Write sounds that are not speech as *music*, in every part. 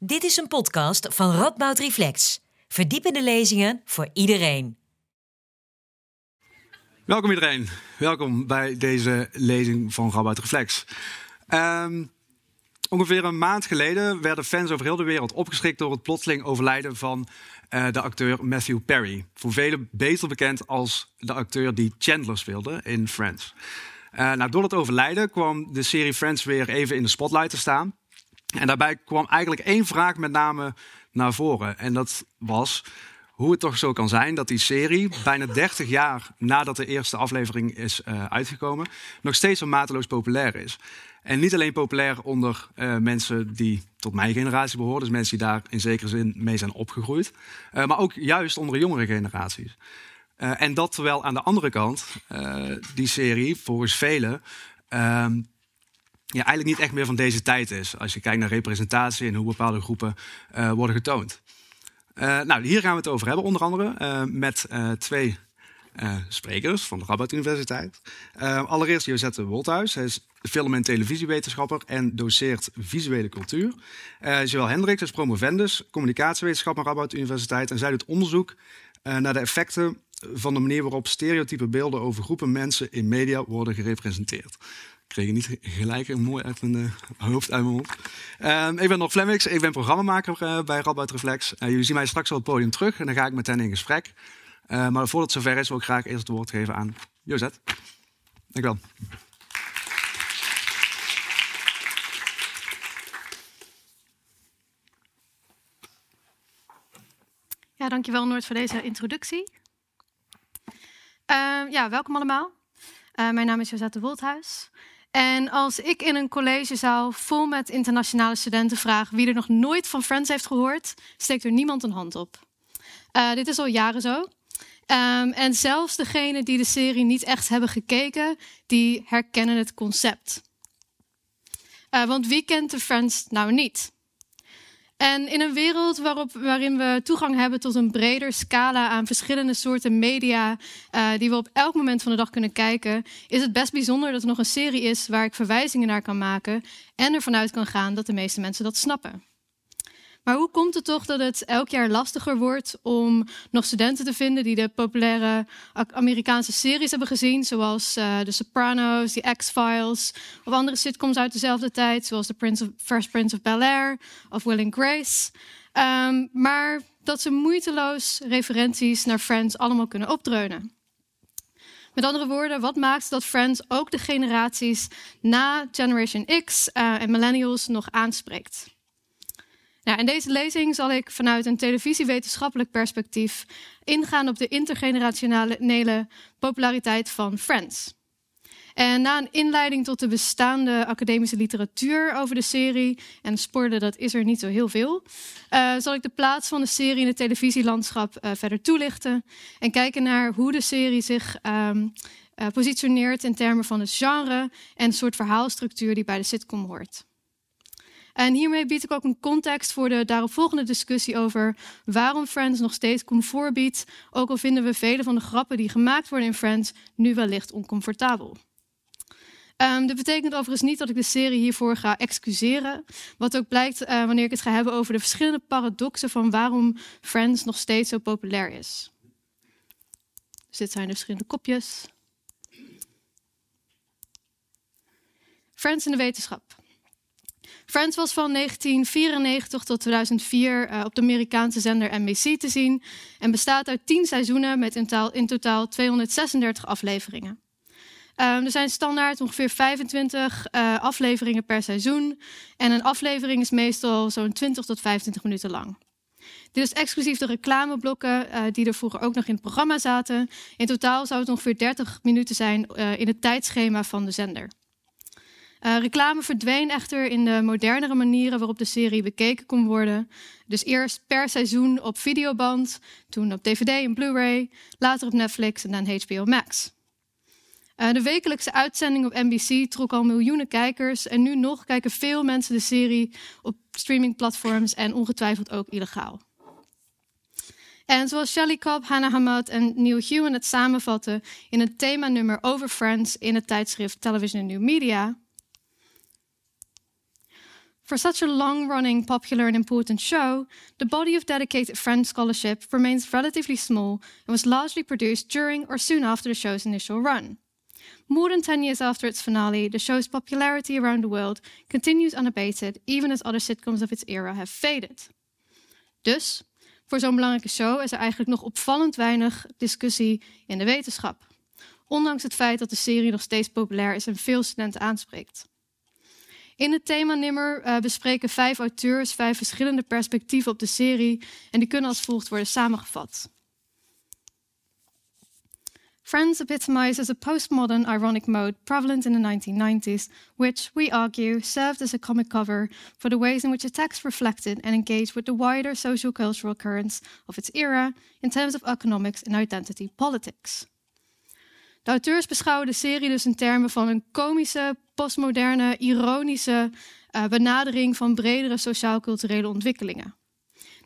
Dit is een podcast van Radboud Reflex. Verdiepende lezingen voor iedereen. Welkom iedereen. Welkom bij deze lezing van Radboud Reflex. Ehm, ongeveer een maand geleden werden fans over heel de wereld opgeschrikt door het plotseling overlijden van eh, de acteur Matthew Perry. Voor velen beter bekend als de acteur die Chandler speelde in Friends. Uh, door het overlijden kwam de serie Friends weer even in de spotlight te staan. En daarbij kwam eigenlijk één vraag met name naar voren. En dat was hoe het toch zo kan zijn dat die serie, bijna 30 jaar nadat de eerste aflevering is uh, uitgekomen, nog steeds zo mateloos populair is. En niet alleen populair onder uh, mensen die tot mijn generatie behoren, dus mensen die daar in zekere zin mee zijn opgegroeid, uh, maar ook juist onder jongere generaties. en dat terwijl aan de andere kant die serie volgens velen ehm, ja, eigenlijk niet echt meer van deze tijd is. Als je kijkt naar representatie en hoe bepaalde groepen uh, worden getoond. Uh, nou, hier gaan we het over hebben, onder andere uh, met twee sprekers van de Rabat Universiteit. allereerst Josette Wolthuis. Hij is film- en televisiewetenschapper en doseert visuele cultuur. Joël Hendricks is promovendus communicatiewetenschap aan Rabat Universiteit. En zij doet onderzoek naar de effecten van de manier waarop stereotype beelden over groepen mensen in media worden gerepresenteerd kreeg niet gelijk mooi uit mijn uh, hoofd, uit mijn mond. Uh, ik ben nog Flemmix, ik ben programmamaker uh, bij Radboud Reflex. Uh, jullie zien mij straks op het podium terug en dan ga ik met hen in gesprek. maar voordat het zover is, wil ik graag eerst het woord geven aan Jozet. Dank wel. Ja, dankjewel Noord voor deze introductie. Ehm, ja, welkom allemaal. mijn naam is Josette Wolthuis. En als ik in een collegezaal vol met internationale studenten vraag wie er nog nooit van Friends heeft gehoord, steekt er niemand een hand op. Uh, dit is al jaren zo. Um, en zelfs degenen die de serie niet echt hebben gekeken, die herkennen het concept. Uh, want wie kent de Friends nou niet? En in een wereld waarop, waarin we toegang hebben tot een breder scala aan verschillende soorten media, uh, die we op elk moment van de dag kunnen kijken, is het best bijzonder dat er nog een serie is waar ik verwijzingen naar kan maken en ervan uit kan gaan dat de meeste mensen dat snappen. Maar hoe komt het toch dat het elk jaar lastiger wordt om nog studenten te vinden die de populaire Amerikaanse series hebben gezien, zoals uh, The Sopranos, The X-Files, of andere sitcoms uit dezelfde tijd, zoals The Prince of, First Prince of Bel-Air of Will and Grace. Um, maar dat ze moeiteloos referenties naar Friends allemaal kunnen opdreunen. Met andere woorden, wat maakt dat Friends ook de generaties na Generation X uh, en millennials nog aanspreekt? Nou, in deze lezing zal ik vanuit een televisiewetenschappelijk perspectief ingaan op de intergenerationele populariteit van Friends. En na een inleiding tot de bestaande academische literatuur over de serie, en spoorde dat is er niet zo heel veel, uh, zal ik de plaats van de serie in het televisielandschap uh, verder toelichten en kijken naar hoe de serie zich um, positioneert in termen van het genre en de soort verhaalstructuur die bij de sitcom hoort. En hiermee bied ik ook een context voor de daaropvolgende discussie over waarom Friends nog steeds comfort biedt, ook al vinden we vele van de grappen die gemaakt worden in Friends nu wellicht oncomfortabel. Um, dit betekent overigens niet dat ik de serie hiervoor ga excuseren. Wat ook blijkt uh, wanneer ik het ga hebben over de verschillende paradoxen van waarom Friends nog steeds zo populair is. Dus dit zijn de verschillende kopjes. Friends in de wetenschap. Friends was van 1994 tot 2004 uh, op de Amerikaanse zender NBC te zien en bestaat uit 10 seizoenen met in, taal, in totaal 236 afleveringen. Um, er zijn standaard ongeveer 25 uh, afleveringen per seizoen en een aflevering is meestal zo'n 20 tot 25 minuten lang. Dit is exclusief de reclameblokken uh, die er vroeger ook nog in het programma zaten. In totaal zou het ongeveer 30 minuten zijn in het tijdschema van de zender. Uh, reclame verdween echter in de modernere manieren waarop de serie bekeken kon worden. Dus eerst per seizoen op videoband, toen op DVD en Blu-ray, later op Netflix en dan HBO Max. Uh, de wekelijkse uitzending op NBC trok al miljoenen kijkers en nu nog kijken veel mensen de serie op streamingplatforms en ongetwijfeld ook illegaal. En zoals Shelly Cobb, Hannah Hamad en Neil Hewen het samenvatten in het themanummer over Friends in het tijdschrift Television and New Media, For such a long running, popular, and important show, the body of dedicated Friends scholarship remains relatively small and was largely produced during or soon after the show's initial run. More than 10 years after its finale, the show's popularity around the world continues unabated, even as other sitcoms of its era have faded. Dus, voor zo'n belangrijke show is er eigenlijk nog opvallend weinig discussie in de wetenschap. Ondanks het feit dat de serie nog steeds populair is en veel studenten aanspreekt. In het themanummer uh, bespreken vijf auteurs vijf verschillende perspectieven op de serie en die kunnen als volgt worden samengevat. Friends epitomizes a postmodern ironic mode prevalent in the 1990s, which, we argue, served as a comic cover for the ways in which the text reflected and engaged with the wider social cultural currents of its era in terms of economics and identity politics. De auteurs beschouwen de serie dus in termen van een komische, postmoderne, ironische uh, benadering van bredere sociaal-culturele ontwikkelingen.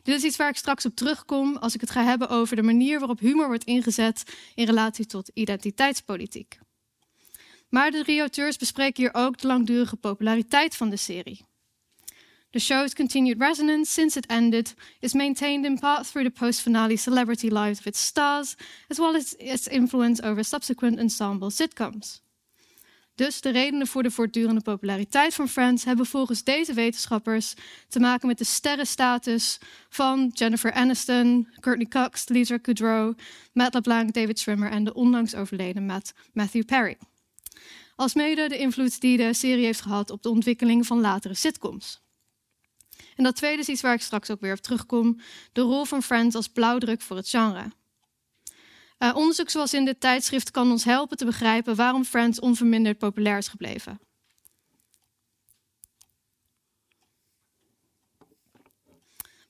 Dit is iets waar ik straks op terugkom als ik het ga hebben over de manier waarop humor wordt ingezet in relatie tot identiteitspolitiek. Maar de drie auteurs bespreken hier ook de langdurige populariteit van de serie. The show's continued resonance since it ended is maintained in part through the post finale celebrity lives of its stars, as well as its influence over subsequent ensemble sitcoms. Dus de redenen voor de voortdurende populariteit van Friends hebben volgens deze wetenschappers te maken met de sterrenstatus van Jennifer Aniston, Courtney Cox, Lisa Kudrow, Matt LeBlanc, David Schwimmer en de onlangs overleden Matt Matthew Perry. Alsmede de invloed die de serie heeft gehad op de ontwikkeling van latere sitcoms. En dat tweede is iets waar ik straks ook weer op terugkom: de rol van Friends als blauwdruk voor het genre. Uh, onderzoek zoals in dit tijdschrift kan ons helpen te begrijpen waarom Friends onverminderd populair is gebleven.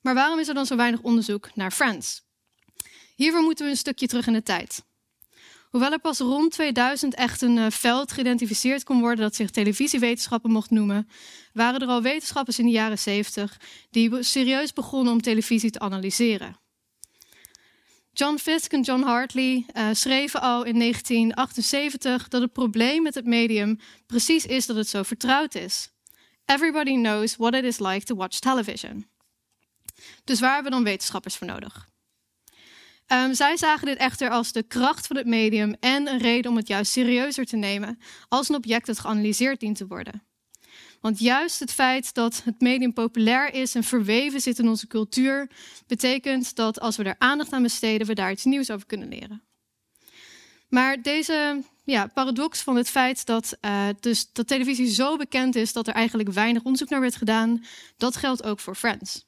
Maar waarom is er dan zo weinig onderzoek naar Friends? Hiervoor moeten we een stukje terug in de tijd. Hoewel er pas rond 2000 echt een uh, veld geïdentificeerd kon worden dat zich televisiewetenschappen mocht noemen, waren er al wetenschappers in de jaren 70 die serieus begonnen om televisie te analyseren. John Fisk en John Hartley uh, schreven al in 1978 dat het probleem met het medium precies is dat het zo vertrouwd is. Everybody knows what it is like to watch television. Dus waar hebben we dan wetenschappers voor nodig? Um, zij zagen dit echter als de kracht van het medium en een reden om het juist serieuzer te nemen als een object dat geanalyseerd dient te worden. Want juist het feit dat het medium populair is en verweven zit in onze cultuur, betekent dat als we er aandacht aan besteden, we daar iets nieuws over kunnen leren. Maar deze ja, paradox van het feit dat, uh, dus, dat televisie zo bekend is dat er eigenlijk weinig onderzoek naar werd gedaan, dat geldt ook voor Friends.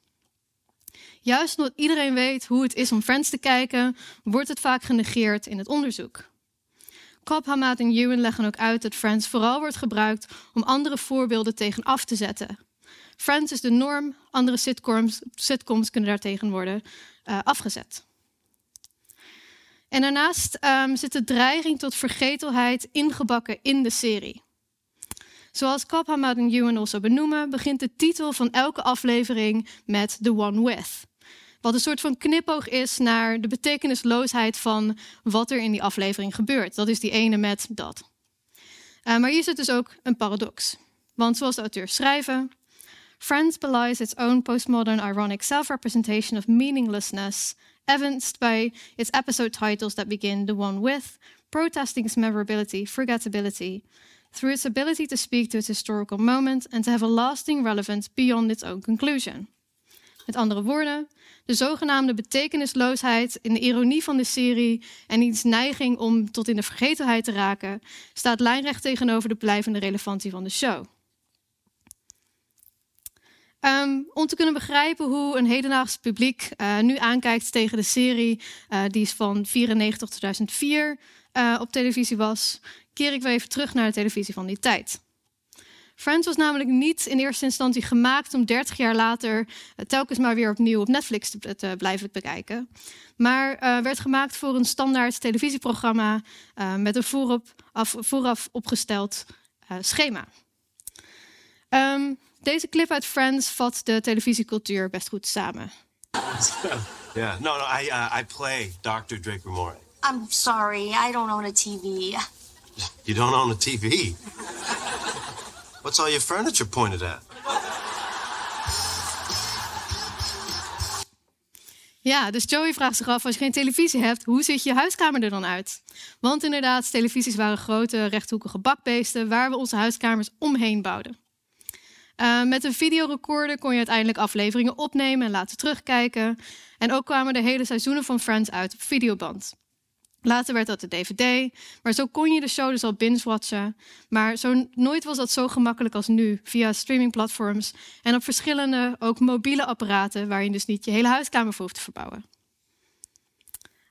Juist omdat iedereen weet hoe het is om Friends te kijken, wordt het vaak genegeerd in het onderzoek. Cobb, Hamad en Ewan leggen ook uit dat Friends vooral wordt gebruikt om andere voorbeelden tegen af te zetten. Friends is de norm, andere sitcoms, kunnen daartegen worden uh, afgezet. En daarnaast um, zit de dreiging tot vergetelheid ingebakken in de serie. Zoals Cobb, Hamad en Ewan also benoemen, begint de titel van elke aflevering met The One With. Wat een soort van knipoog is naar de betekenisloosheid van wat er in die aflevering gebeurt. Dat is die ene met dat. Uh, maar hier zit dus ook een paradox. Want zoals de auteurs schrijven, Friends belies its own postmodern ironic self-representation of meaninglessness, evidenced by its episode titles that begin the one with, protesting its memorability, forgettability, through its ability to speak to its historical moment and to have a lasting relevance beyond its own conclusion. Met andere woorden, de zogenaamde betekenisloosheid in de ironie van de serie en iets neiging om tot in de vergetelheid te raken, staat lijnrecht tegenover de blijvende relevantie van de show. Um, om te kunnen begrijpen hoe een hedendaags publiek uh, nu aankijkt tegen de serie, uh, die is van 94 tot 2004 uh, op televisie was, keer ik weer even terug naar de televisie van die tijd. Friends was namelijk niet in eerste instantie gemaakt om 30 jaar later uh, telkens maar weer opnieuw op Netflix te, te blijven bekijken. Maar uh, werd gemaakt voor een standaard televisieprogramma uh, met een voorop, af, vooraf opgesteld schema. Um, deze clip uit Friends vat de televisiecultuur best goed samen. *laughs* yeah, no, no, I, uh, I play Dr. Draper Moore. I'm sorry, I don't own a TV. You don't own a TV? *laughs* What's all your furniture pointed at? Ja, dus Joey vraagt zich af, als je geen televisie hebt, hoe ziet je huiskamer er dan uit? Want inderdaad, televisies waren grote rechthoekige bakbeesten waar we onze huiskamers omheen bouwden. Eh, met een videorecorder kon je uiteindelijk afleveringen opnemen en laten terugkijken. En ook kwamen de hele seizoenen van Friends uit op videoband. Later werd dat de DVD, maar zo kon je de show dus al binge-watchen. Maar zo, nooit was dat zo gemakkelijk als nu, via streamingplatforms en op verschillende, ook mobiele apparaten, waar je dus niet je hele huiskamer voor hoeft te verbouwen.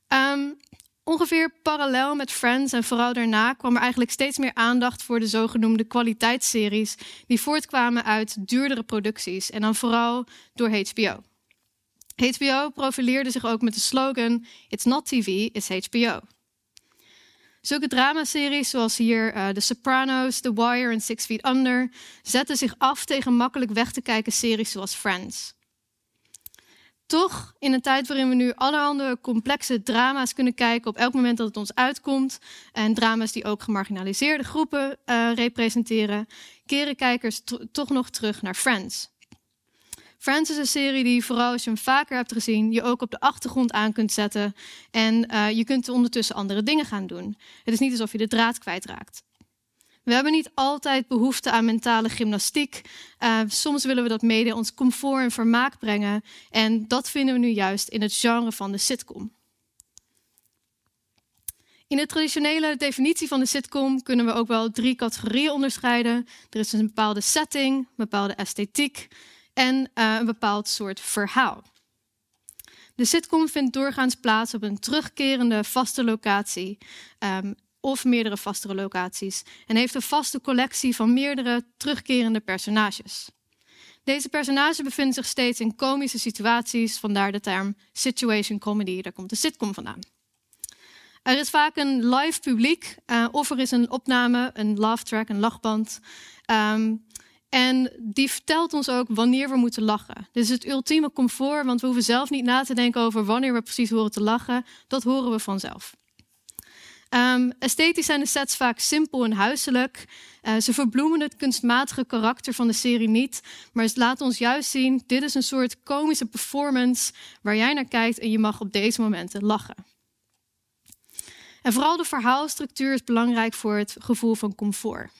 Um, ongeveer parallel met Friends en vooral daarna kwam er eigenlijk steeds meer aandacht voor de zogenoemde kwaliteitsseries, die voortkwamen uit duurdere producties en dan vooral door HBO. HBO profileerde zich ook met de slogan It's not TV, it's HBO. Zulke dramaseries zoals hier uh, The Sopranos, The Wire en Six Feet Under zetten zich af tegen makkelijk weg te kijken series zoals Friends. Toch, in een tijd waarin we nu allerhande complexe drama's kunnen kijken op elk moment dat het ons uitkomt, en drama's die ook gemarginaliseerde groepen uh, representeren, keren kijkers toch nog terug naar Friends. Friends is een serie die vooral als je hem vaker hebt gezien, je ook op de achtergrond aan kunt zetten. En uh, je kunt ondertussen andere dingen gaan doen. Het is niet alsof je de draad kwijtraakt. We hebben niet altijd behoefte aan mentale gymnastiek. Uh, soms willen we dat mede ons comfort en vermaak brengen. En dat vinden we nu juist in het genre van de sitcom. In de traditionele definitie van de sitcom kunnen we ook wel drie categorieën onderscheiden. Er is een bepaalde setting, een bepaalde esthetiek en uh, een bepaald soort verhaal. De sitcom vindt doorgaans plaats op een terugkerende vaste locatie um, of meerdere vastere locaties en heeft een vaste collectie van meerdere terugkerende personages. Deze personages bevinden zich steeds in komische situaties, vandaar de term situation comedy, daar komt de sitcom vandaan. Er is vaak een live publiek uh, of er is een opname, een laugh track, een lachband. Um, en die vertelt ons ook wanneer we moeten lachen. Dit is het ultieme comfort, want we hoeven zelf niet na te denken over wanneer we precies horen te lachen. Dat horen we vanzelf. Um, esthetisch zijn de sets vaak simpel en huiselijk. Uh, ze verbloemen het kunstmatige karakter van de serie niet, maar ze laten ons juist zien: dit is een soort komische performance waar jij naar kijkt en je mag op deze momenten lachen. En vooral de verhaalstructuur is belangrijk voor het gevoel van comfort.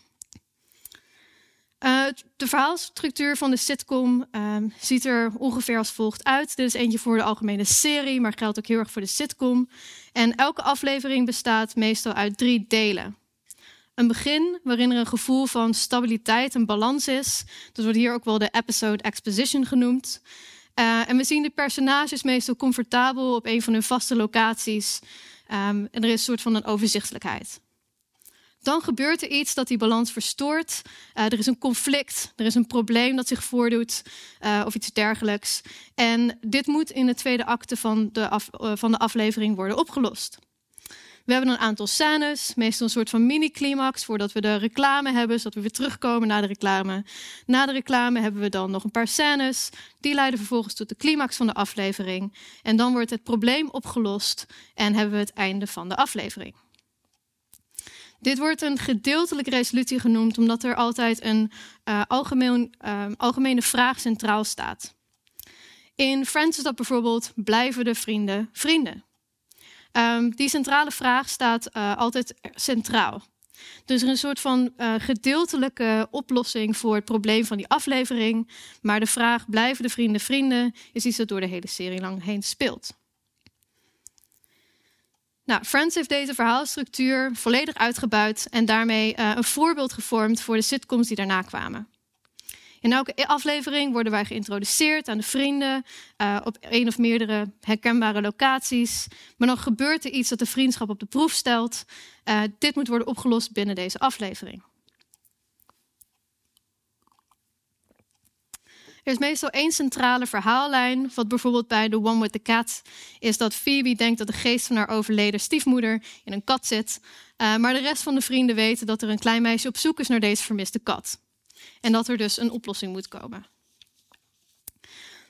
Uh, de verhaalstructuur van de sitcom uh, ziet er ongeveer als volgt uit. Dit is eentje voor de algemene serie, maar geldt ook heel erg voor de sitcom. En elke aflevering bestaat meestal uit drie delen. Een begin waarin er een gevoel van stabiliteit en balans is. Dat wordt hier ook wel de episode exposition genoemd. Uh, en we zien de personages meestal comfortabel op een van hun vaste locaties. Um, en er is een soort van een overzichtelijkheid. Dan gebeurt er iets dat die balans verstoort. Uh, er is een conflict, er is een probleem dat zich voordoet uh, of iets dergelijks. En dit moet in de tweede acte van de, uh, van de aflevering worden opgelost. We hebben een aantal scènes, meestal een soort van mini-climax voordat we de reclame hebben, zodat we weer terugkomen naar de reclame. Na de reclame hebben we dan nog een paar scènes, die leiden vervolgens tot de climax van de aflevering. En dan wordt het probleem opgelost en hebben we het einde van de aflevering. Dit wordt een gedeeltelijke resolutie genoemd, omdat er altijd een uh, algemeen, uh, algemene vraag centraal staat. In Friends is dat bijvoorbeeld: blijven de vrienden vrienden? Um, die centrale vraag staat uh, altijd centraal. Dus er is een soort van gedeeltelijke oplossing voor het probleem van die aflevering. Maar de vraag: blijven de vrienden vrienden? is iets dat door de hele serie lang heen speelt. Nou, Friends heeft deze verhaalstructuur volledig uitgebuit en daarmee uh, een voorbeeld gevormd voor de sitcoms die daarna kwamen. In elke aflevering worden wij geïntroduceerd aan de vrienden uh, op één of meerdere herkenbare locaties. Maar dan gebeurt er iets dat de vriendschap op de proef stelt. Uh, dit moet worden opgelost binnen deze aflevering. Er is meestal één centrale verhaallijn. Wat bijvoorbeeld bij The One with the Cat is dat Phoebe denkt dat de geest van haar overleden stiefmoeder in een kat zit. Uh, maar de rest van de vrienden weten dat er een klein meisje op zoek is naar deze vermiste kat. En dat er dus een oplossing moet komen.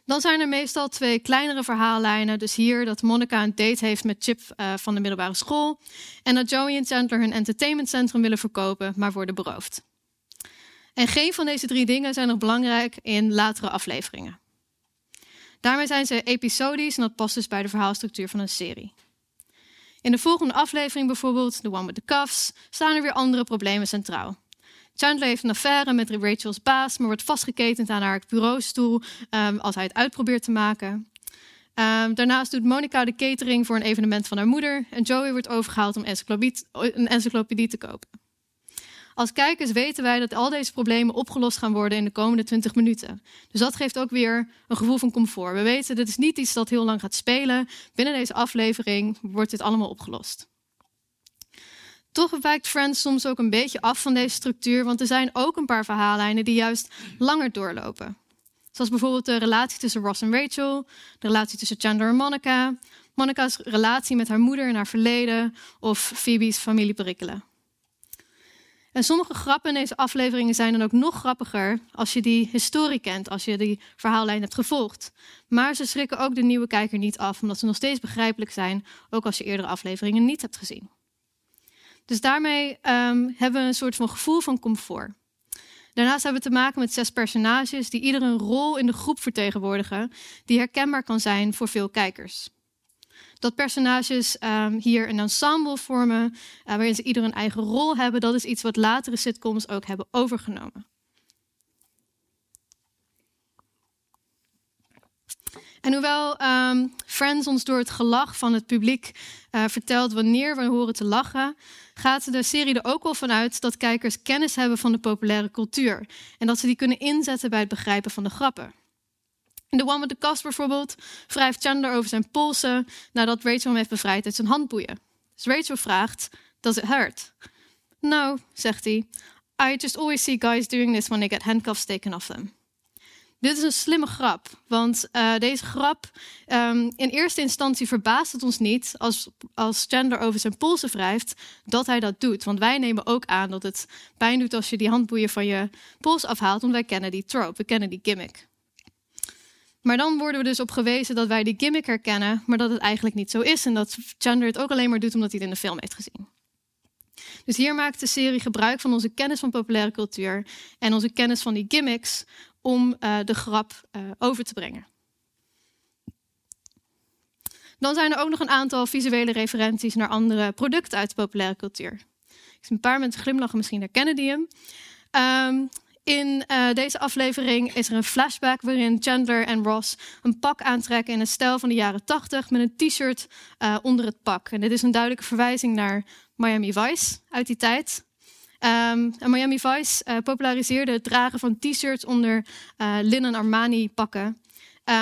Dan zijn er meestal twee kleinere verhaallijnen. Dus hier dat Monica een date heeft met Chip uh, van de middelbare school. En dat Joey en Chandler hun entertainmentcentrum willen verkopen, maar worden beroofd. En geen van deze drie dingen zijn nog belangrijk in latere afleveringen. Daarmee zijn ze episodisch en dat past dus bij de verhaalstructuur van een serie. In de volgende aflevering bijvoorbeeld, The One with the Cuffs, staan er weer andere problemen centraal. Chandler heeft een affaire met Rachel's baas, maar wordt vastgeketend aan haar bureaustoel um, als hij het uitprobeert te maken. Um, daarnaast doet Monica de catering voor een evenement van haar moeder en Joey wordt overgehaald om een encyclopedie te kopen. Als kijkers weten wij dat al deze problemen opgelost gaan worden in de komende 20 minuten. Dus dat geeft ook weer een gevoel van comfort. We weten, dit is niet iets dat heel lang gaat spelen. Binnen deze aflevering wordt dit allemaal opgelost. Toch wijkt Friends soms ook een beetje af van deze structuur, want er zijn ook een paar verhaallijnen die juist langer doorlopen. Zoals bijvoorbeeld de relatie tussen Ross en Rachel, de relatie tussen Chandler en Monica, Monica's relatie met haar moeder en haar verleden of Phoebe's familieperikelen. En sommige grappen in deze afleveringen zijn dan ook nog grappiger als je die historie kent, als je die verhaallijn hebt gevolgd. Maar ze schrikken ook de nieuwe kijker niet af, omdat ze nog steeds begrijpelijk zijn, ook als je eerdere afleveringen niet hebt gezien. Dus daarmee um, hebben we een soort van gevoel van comfort. Daarnaast hebben we te maken met zes personages die ieder een rol in de groep vertegenwoordigen, die herkenbaar kan zijn voor veel kijkers dat personages um, hier een ensemble vormen, uh, waarin ze ieder een eigen rol hebben. Dat is iets wat latere sitcoms ook hebben overgenomen. En hoewel um, Friends ons door het gelach van het publiek uh, vertelt wanneer we horen te lachen, gaat de serie er ook wel vanuit dat kijkers kennis hebben van de populaire cultuur en dat ze die kunnen inzetten bij het begrijpen van de grappen. The One with the Cast bijvoorbeeld wrijft Chandler over zijn polsen nadat Rachel hem heeft bevrijd uit zijn handboeien. Dus Rachel vraagt, does it hurt? No, zegt hij. I just always see guys doing this when they get handcuffs taken off them. Dit is een slimme grap, want uh, deze grap, um, in eerste instantie verbaast het ons niet als, als Chandler over zijn polsen wrijft, dat hij dat doet. Want wij nemen ook aan dat het pijn doet als je die handboeien van je pols afhaalt, want wij kennen die trope, we kennen die gimmick. Maar dan worden we dus op gewezen dat wij die gimmick herkennen, maar dat het eigenlijk niet zo is. En dat Chandler het ook alleen maar doet omdat hij het in de film heeft gezien. Dus hier maakt de serie gebruik van onze kennis van populaire cultuur en onze kennis van die gimmicks om uh, de grap uh, over te brengen. Dan zijn er ook nog een aantal visuele referenties naar andere producten uit de populaire cultuur. Ik zie een paar mensen glimlachen, misschien herkennen die hem. Um, in uh, deze aflevering is er een flashback waarin Chandler en Ross een pak aantrekken in een stijl van de jaren 80 met een t-shirt uh, onder het pak. En dit is een duidelijke verwijzing naar Miami Vice uit die tijd. Um, en Miami Vice uh, populariseerde het dragen van t-shirts onder linnen Armani pakken.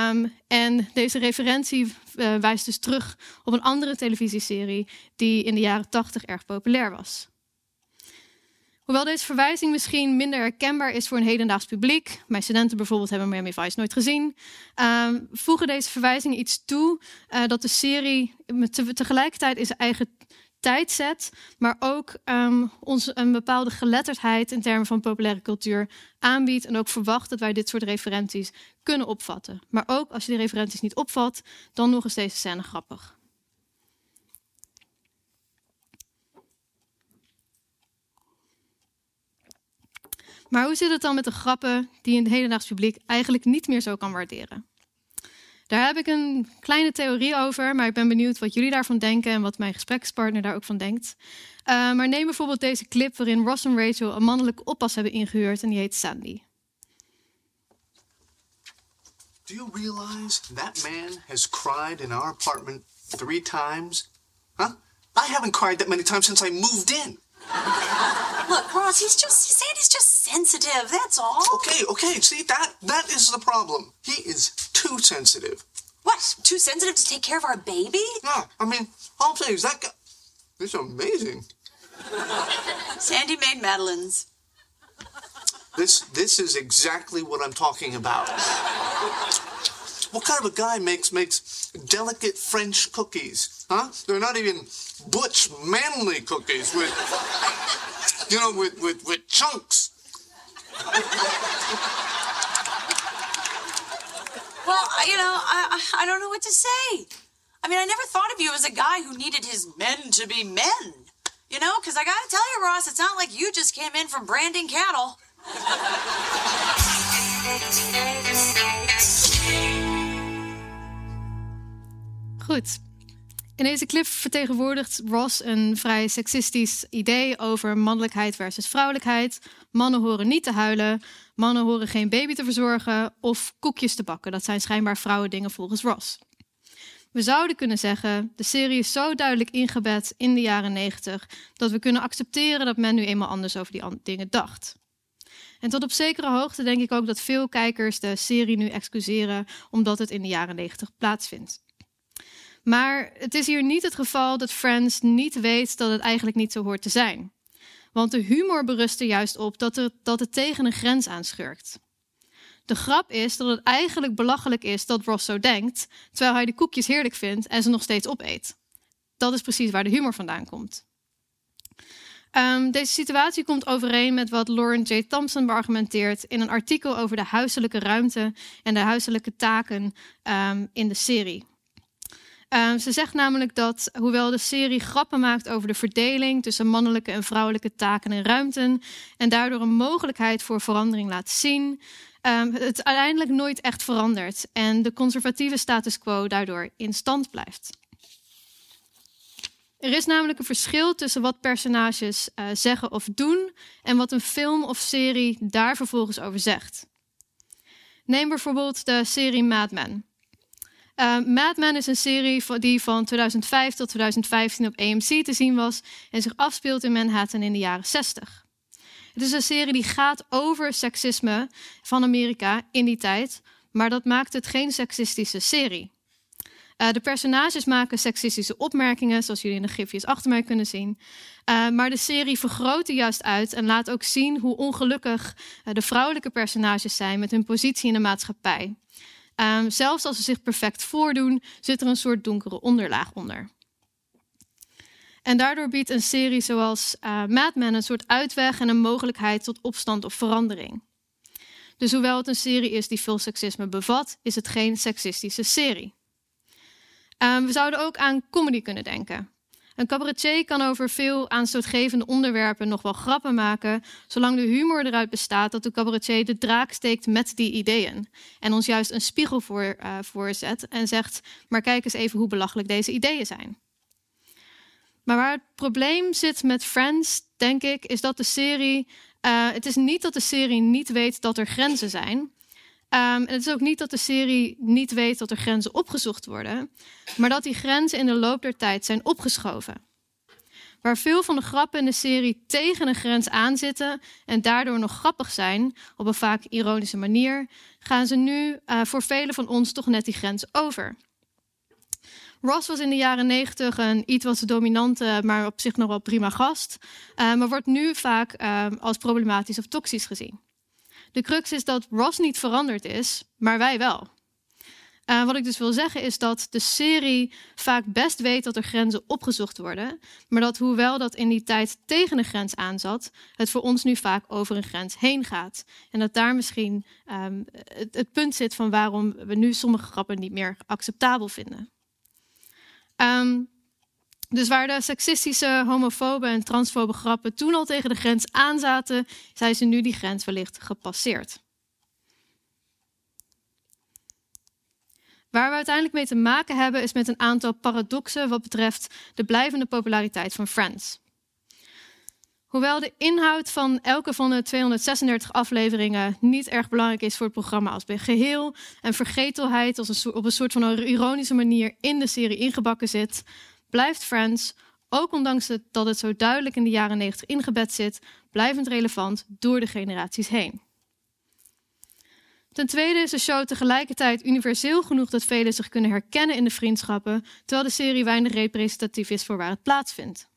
Um, en deze referentie wijst dus terug op een andere televisieserie die in de jaren 80 erg populair was. Hoewel deze verwijzing misschien minder herkenbaar is voor een hedendaags publiek, mijn studenten bijvoorbeeld hebben Miami Vice nooit gezien, uh, voegen deze verwijzingen iets toe uh, dat de serie te, tegelijkertijd in zijn eigen tijd zet, maar ook um, ons een bepaalde geletterdheid in termen van populaire cultuur aanbiedt en ook verwacht dat wij dit soort referenties kunnen opvatten. Maar ook als je die referenties niet opvat, dan nog eens deze scène grappig. Maar hoe zit het dan met de grappen die een hedendaags publiek eigenlijk niet meer zo kan waarderen? Daar heb ik een kleine theorie over, maar ik ben benieuwd wat jullie daarvan denken en wat mijn gesprekspartner daar ook van denkt. Uh, maar neem bijvoorbeeld deze clip waarin Ross en Rachel een mannelijke oppas hebben ingehuurd en die heet Sandy. Do you realize that man has cried in our apartment three times? Huh? I haven't cried that many times since I moved in. Look, Ross, he's just Sandy's just sensitive. That's all. Okay, okay. See that that is the problem. He is too sensitive. What? Too sensitive to take care of our baby? Yeah, I mean, all things that guy. It's amazing. Sandy made Madeline's. This this is exactly what I'm talking about. What kind of a guy makes makes delicate French cookies? Huh? They're not even butch, manly cookies with, you know, with with, with chunks. Well, you know, I I don't know what to say. I mean, I never thought of you as a guy who needed his men to be men. You know, because I got to tell you, Ross, it's not like you just came in from branding cattle. Goed. In deze clip vertegenwoordigt Ross een vrij seksistisch idee over mannelijkheid versus vrouwelijkheid. Mannen horen niet te huilen, mannen horen geen baby te verzorgen of koekjes te bakken. Dat zijn schijnbaar vrouwendingen volgens Ross. We zouden kunnen zeggen, de serie is zo duidelijk ingebed in de jaren 90 dat we kunnen accepteren dat men nu eenmaal anders over die dingen dacht. En tot op zekere hoogte denk ik ook dat veel kijkers de serie nu excuseren omdat het in de jaren 90 plaatsvindt. Maar het is hier niet het geval dat Friends niet weet dat het eigenlijk niet zo hoort te zijn. Want de humor berust er juist op dat, er, dat het tegen een grens aanschurkt. De grap is dat het eigenlijk belachelijk is dat Ross zo denkt, terwijl hij de koekjes heerlijk vindt en ze nog steeds opeet. Dat is precies waar de humor vandaan komt. Um, deze situatie komt overeen met wat Lauren J. Thompson beargumenteert in een artikel over de huiselijke ruimte en de huiselijke taken um, in de serie. Um, ze zegt namelijk dat, hoewel de serie grappen maakt over de verdeling tussen mannelijke en vrouwelijke taken en ruimten, en daardoor een mogelijkheid voor verandering laat zien, um, het uiteindelijk nooit echt verandert en de conservatieve status quo daardoor in stand blijft. Er is namelijk een verschil tussen wat personages uh, zeggen of doen en wat een film of serie daar vervolgens over zegt. Neem bijvoorbeeld de serie Mad Men. Uh, Mad Men is een serie die van 2005 tot 2015 op AMC te zien was en zich afspeelt in Manhattan in de jaren 60. Het is een serie die gaat over seksisme van Amerika in die tijd, maar dat maakt het geen seksistische serie. Uh, de personages maken seksistische opmerkingen, zoals jullie in de gifjes achter mij kunnen zien. Uh, maar de serie vergroot die juist uit en laat ook zien hoe ongelukkig uh, de vrouwelijke personages zijn met hun positie in de maatschappij. Um, zelfs als ze zich perfect voordoen, zit er een soort donkere onderlaag onder. En daardoor biedt een serie zoals uh, Mad Men een soort uitweg en een mogelijkheid tot opstand of verandering. Dus hoewel het een serie is die veel seksisme bevat, is het geen seksistische serie. Um, we zouden ook aan comedy kunnen denken. Een cabaretier kan over veel aanstootgevende onderwerpen nog wel grappen maken, zolang de humor eruit bestaat dat de cabaretier de draak steekt met die ideeën. En ons juist een spiegel voor, uh, voorzet en zegt: Maar kijk eens even hoe belachelijk deze ideeën zijn. Maar waar het probleem zit met Friends, denk ik, is dat de serie. Uh, het is niet dat de serie niet weet dat er grenzen zijn. Um, en het is ook niet dat de serie niet weet dat er grenzen opgezocht worden, maar dat die grenzen in de loop der tijd zijn opgeschoven. Waar veel van de grappen in de serie tegen een grens aanzitten en daardoor nog grappig zijn, op een vaak ironische manier, gaan ze nu uh, voor velen van ons toch net die grens over. Ross was in de jaren negentig een iets wat dominante, maar op zich nog wel prima gast, uh, maar wordt nu vaak uh, als problematisch of toxisch gezien. De crux is dat Ross niet veranderd is, maar wij wel. Uh, wat ik dus wil zeggen is dat de serie vaak best weet dat er grenzen opgezocht worden, maar dat hoewel dat in die tijd tegen een grens aanzat, het voor ons nu vaak over een grens heen gaat. En dat daar misschien het, het, punt zit van waarom we nu sommige grappen niet meer acceptabel vinden. Um, dus waar de seksistische, homofobe en transfobe grappen toen al tegen de grens aanzaten, zijn ze nu die grens wellicht gepasseerd. Waar we uiteindelijk mee te maken hebben is met een aantal paradoxen wat betreft de blijvende populariteit van Friends. Hoewel de inhoud van elke van de 236 afleveringen niet erg belangrijk is voor het programma als geheel en vergetelheid als een op een soort van ironische manier in de serie ingebakken zit, blijft Friends, ook ondanks dat het zo duidelijk in de jaren 90 ingebed zit, blijvend relevant door de generaties heen. Ten tweede is de show tegelijkertijd universeel genoeg dat velen zich kunnen herkennen in de vriendschappen, terwijl de serie weinig representatief is voor waar het plaatsvindt.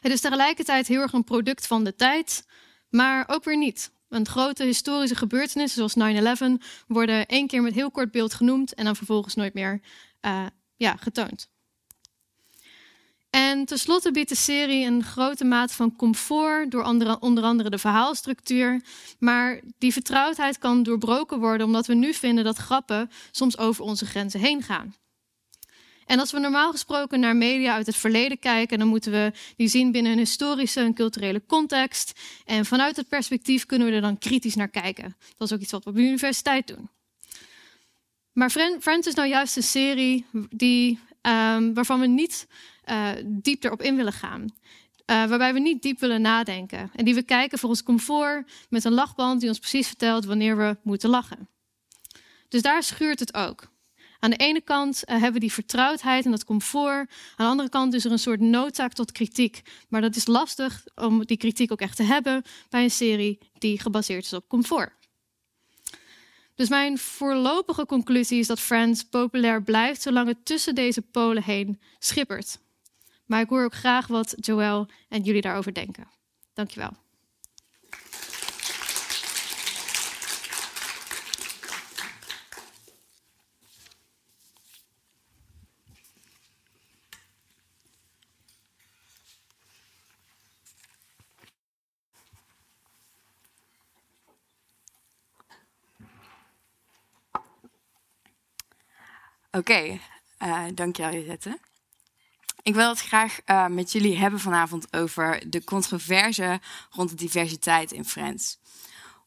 Het is tegelijkertijd heel erg een product van de tijd, maar ook weer niet. Want grote historische gebeurtenissen zoals 9-11 worden één keer met heel kort beeld genoemd en dan vervolgens nooit meer uh, ja, getoond. En tenslotte biedt de serie een grote mate van comfort door andere, onder andere de verhaalstructuur. Maar die vertrouwdheid kan doorbroken worden omdat we nu vinden dat grappen soms over onze grenzen heen gaan. En als we normaal gesproken naar media uit het verleden kijken, dan moeten we die zien binnen een historische en culturele context. En vanuit het perspectief kunnen we er dan kritisch naar kijken. Dat is ook iets wat we op de universiteit doen. Maar Friends is nou juist een serie die, um, waarvan we niet uh, diep erop in willen gaan. Uh, waarbij we niet diep willen nadenken. En die we kijken voor ons comfort met een lachband die ons precies vertelt wanneer we moeten lachen. Dus daar schuurt het ook. Aan de ene kant uh, hebben we die vertrouwdheid en dat comfort. Aan de andere kant is er een soort noodzaak tot kritiek. Maar dat is lastig om die kritiek ook echt te hebben bij een serie die gebaseerd is op comfort. Dus mijn voorlopige conclusie is dat Friends populair blijft zolang het tussen deze polen heen schippert. Maar ik hoor ook graag wat Joël en jullie daarover denken. Dankjewel. Oké, okay, uh, eh, dankjewel Jette. Ik wil het graag uh, met jullie hebben vanavond over de controverse rond de diversiteit in Friends.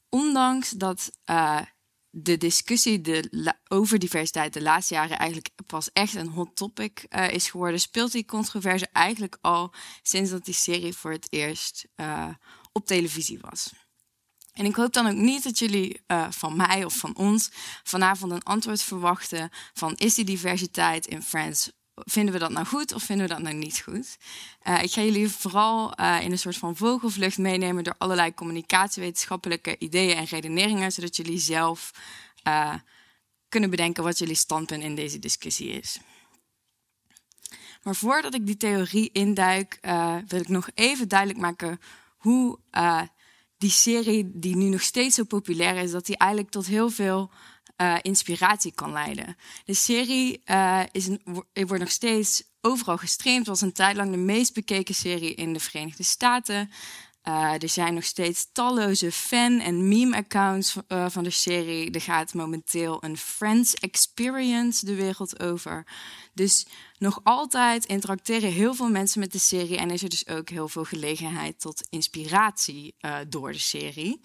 Ondanks dat uh, de discussie de over diversiteit de laatste jaren eigenlijk pas echt een hot topic uh, is geworden, speelt die controverse eigenlijk al sinds dat die serie voor het eerst op televisie was. En ik hoop dan ook niet dat jullie van mij of van ons vanavond een antwoord verwachten van is die diversiteit in Friends vinden we dat nou goed of vinden we dat nou niet goed? Uh, ik ga jullie vooral uh, in een soort van vogelvlucht meenemen door allerlei communicatiewetenschappelijke ideeën en redeneringen, zodat jullie zelf uh, kunnen bedenken wat jullie standpunt in deze discussie is. Maar voordat ik die theorie induik, wil ik nog even duidelijk maken hoe die serie, die nu nog steeds zo populair is, dat die eigenlijk tot heel veel uh, inspiratie kan leiden. De serie uh, is wordt nog steeds overal gestreamd. Was een tijd lang de meest bekeken serie in de Verenigde Staten. Uh, er zijn nog steeds talloze fan- en meme-accounts van de serie. Er gaat momenteel een Friends Experience de wereld over. Dus nog altijd interacteren heel veel mensen met de serie. En is er dus ook heel veel gelegenheid tot inspiratie door de serie.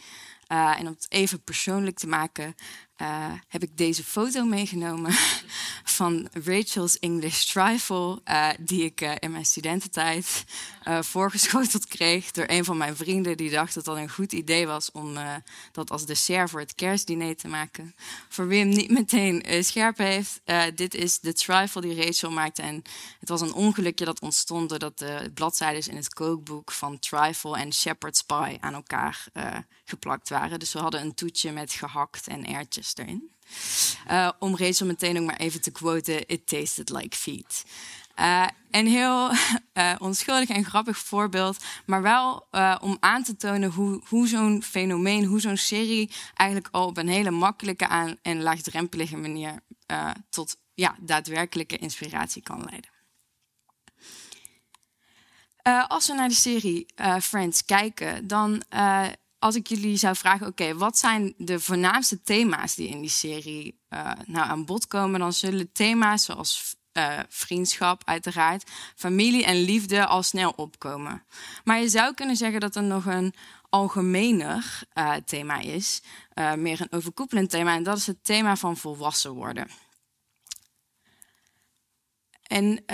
En om het even persoonlijk te maken, uh, heb ik deze foto meegenomen *laughs* van Rachel's English Trifle, uh, die ik in mijn studententijd voorgeschoteld kreeg door een van mijn vrienden, die dacht dat dat een goed idee was om dat als dessert voor het kerstdiner te maken. Voor wie hem niet *laughs* meteen scherp heeft, dit is de trifle die Rachel maakte. En het was een ongelukje dat ontstond doordat de bladzijden in het kookboek van trifle en shepherd's pie aan elkaar geplakt waren. Dus we hadden een toetje met gehakt en ertjes erin. Uh, om Rachel meteen ook maar even te quoten: It tasted like feet. Uh, een heel uh, *laughs* onschuldig en grappig voorbeeld, maar wel om aan te tonen hoe, hoe zo'n fenomeen, hoe zo'n serie eigenlijk al op een hele makkelijke en laagdrempelige manier tot ja, daadwerkelijke inspiratie kan leiden. als we naar de serie Friends kijken, dan als ik jullie zou vragen, oké, wat zijn de voornaamste thema's die in die serie uh, nou aan bod komen, dan zullen thema's zoals uh, vriendschap, uiteraard, familie en liefde al snel opkomen. Maar je zou kunnen zeggen dat er nog een algemener uh, thema is, meer een overkoepelend thema, en dat is het thema van volwassen worden. En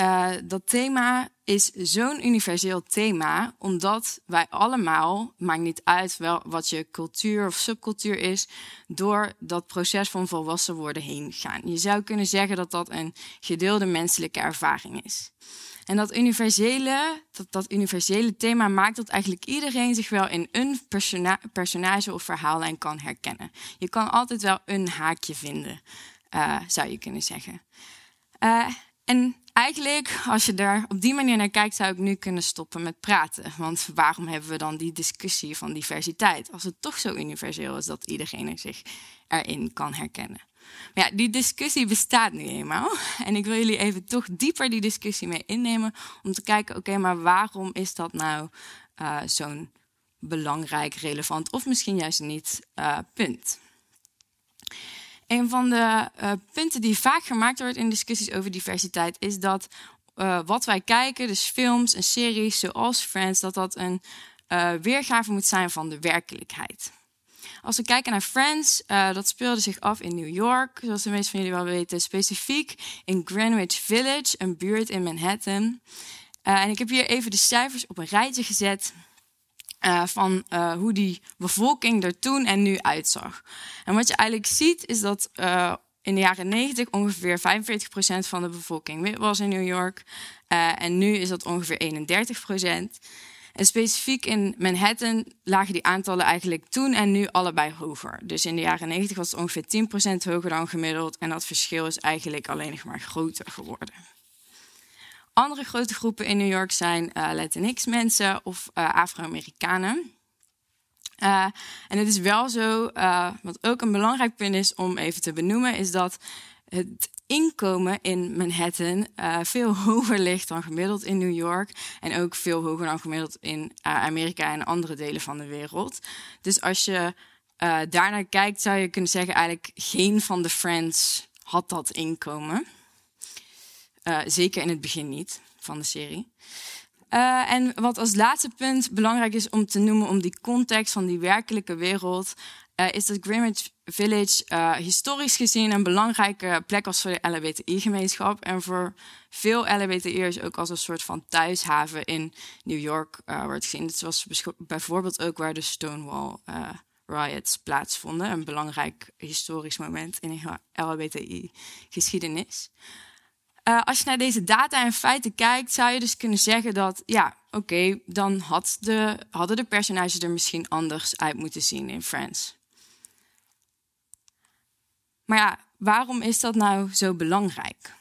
dat thema is zo'n universeel thema, omdat wij allemaal, maakt niet uit wel wat je cultuur of subcultuur is, door dat proces van volwassen worden heen gaan. Je zou kunnen zeggen dat dat een gedeelde menselijke ervaring is. En dat universele, dat, dat universele thema maakt dat eigenlijk iedereen zich wel in een persona personage of verhaallijn kan herkennen. Je kan altijd wel een haakje vinden, uh, zou je kunnen zeggen. Uh, en eigenlijk, als je er op die manier naar kijkt, zou ik nu kunnen stoppen met praten. Want waarom hebben we dan die discussie van diversiteit? Als het toch zo universeel is dat iedereen zich erin kan herkennen. Maar ja, die discussie bestaat nu eenmaal. En ik wil jullie even toch dieper die discussie mee innemen. Om te kijken, oké, maar waarom is dat nou uh, zo'n belangrijk, relevant of misschien juist niet uh, punt? Een van de uh, punten die vaak gemaakt wordt in discussies over diversiteit is dat uh, wat wij kijken, dus films en series zoals Friends, dat dat een uh, weergave moet zijn van de werkelijkheid. als we kijken naar Friends, dat speelde zich af in New York, zoals de meeste van jullie wel weten, specifiek in Greenwich Village, een buurt in Manhattan. En ik heb hier even de cijfers op een rijtje gezet. Uh, van uh, hoe die bevolking er toen en nu uitzag. En wat je eigenlijk ziet is dat uh, in de jaren 90 ongeveer 45% van de bevolking wit was in New York. en nu is dat ongeveer 31%. En specifiek in Manhattan lagen die aantallen eigenlijk toen en nu allebei hoger. Dus in de jaren 90 was het ongeveer 10% hoger dan gemiddeld. En dat verschil is eigenlijk alleen nog maar groter geworden. Andere grote groepen in New York zijn uh, Latinx-mensen of uh, Afro-Amerikanen. Uh, en het is wel zo, wat ook een belangrijk punt is om even te benoemen, is dat het inkomen in Manhattan veel *laughs* hoger ligt dan gemiddeld in New York. En ook veel hoger dan gemiddeld in Amerika en andere delen van de wereld. Dus als je daarnaar kijkt, zou je kunnen zeggen, eigenlijk geen van de Friends had dat inkomen. Uh, zeker in het begin niet van de serie. Uh, en wat als laatste punt belangrijk is om te noemen om die context van die werkelijke wereld, uh, is dat Greenwich Village historisch gezien een belangrijke plek was voor de LHBTI-gemeenschap en voor veel LHBTI'ers ook als een soort van thuishaven in New York wordt gezien. Het was bijvoorbeeld ook waar de Stonewall riots plaatsvonden, een belangrijk historisch moment in de LHBTI-geschiedenis. Uh, als je naar deze data en feiten kijkt, zou je dus kunnen zeggen dat, ja, oké, dan had de, hadden de personages er misschien anders uit moeten zien in Friends. Maar ja, waarom is dat nou zo belangrijk?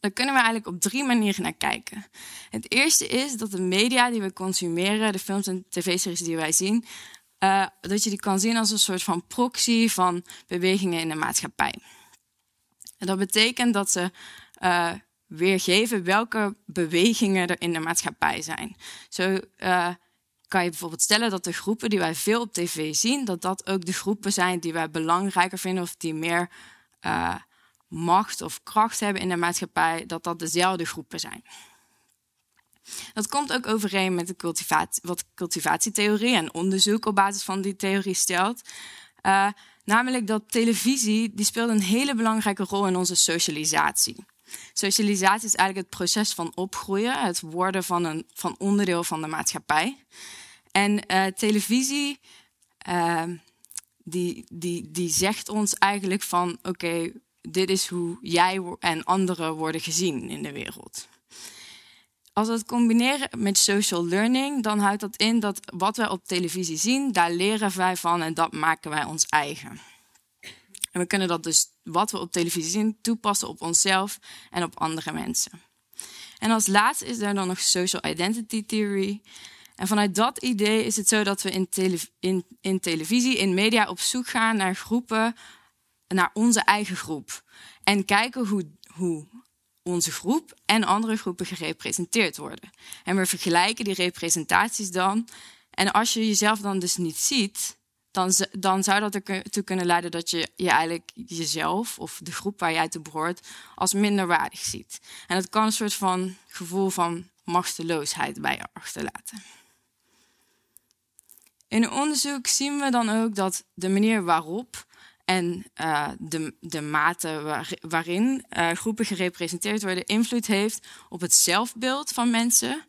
Daar kunnen we eigenlijk op drie manieren naar kijken. Het eerste is dat de media die we consumeren, de films en tv-series die wij zien, uh, dat je die kan zien als een soort van proxy van bewegingen in de maatschappij. En dat betekent dat ze uh, weergeven welke bewegingen er in de maatschappij zijn. Zo uh, kan je bijvoorbeeld stellen dat de groepen die wij veel op tv zien, dat dat ook de groepen zijn die wij belangrijker vinden of die meer uh, macht of kracht hebben in de maatschappij, dat dat dezelfde groepen zijn. Dat komt ook overeen met de cultivatie, wat cultivatietheorie en onderzoek op basis van die theorie stelt. Namelijk dat televisie die speelt een hele belangrijke rol in onze socialisatie. Socialisatie is eigenlijk het proces van opgroeien, het worden van een van onderdeel van de maatschappij. En uh, televisie, uh, die, die, die zegt ons eigenlijk van oké, dit is hoe jij en anderen worden gezien in de wereld. Als we het combineren met social learning, dan houdt dat in dat wat wij op televisie zien, daar leren wij van en dat maken wij ons eigen. En we kunnen dat dus, wat we op televisie zien, toepassen op onszelf en op andere mensen. En als laatste is er dan nog social identity theory. En vanuit dat idee is het zo dat we in, in, in televisie, in media op zoek gaan naar groepen, naar onze eigen groep. En kijken hoe, hoe onze groep en andere groepen gerepresenteerd worden. En we vergelijken die representaties dan. En als je jezelf dan dus niet ziet, dan, dan zou dat ertoe kunnen leiden dat je je eigenlijk jezelf of de groep waar jij toe behoort als minderwaardig ziet. En dat kan een soort van gevoel van machteloosheid bij je achterlaten. In onderzoek zien we dan ook dat de manier waarop en uh, de, de mate waar, waarin uh, groepen gerepresenteerd worden invloed heeft op het zelfbeeld van mensen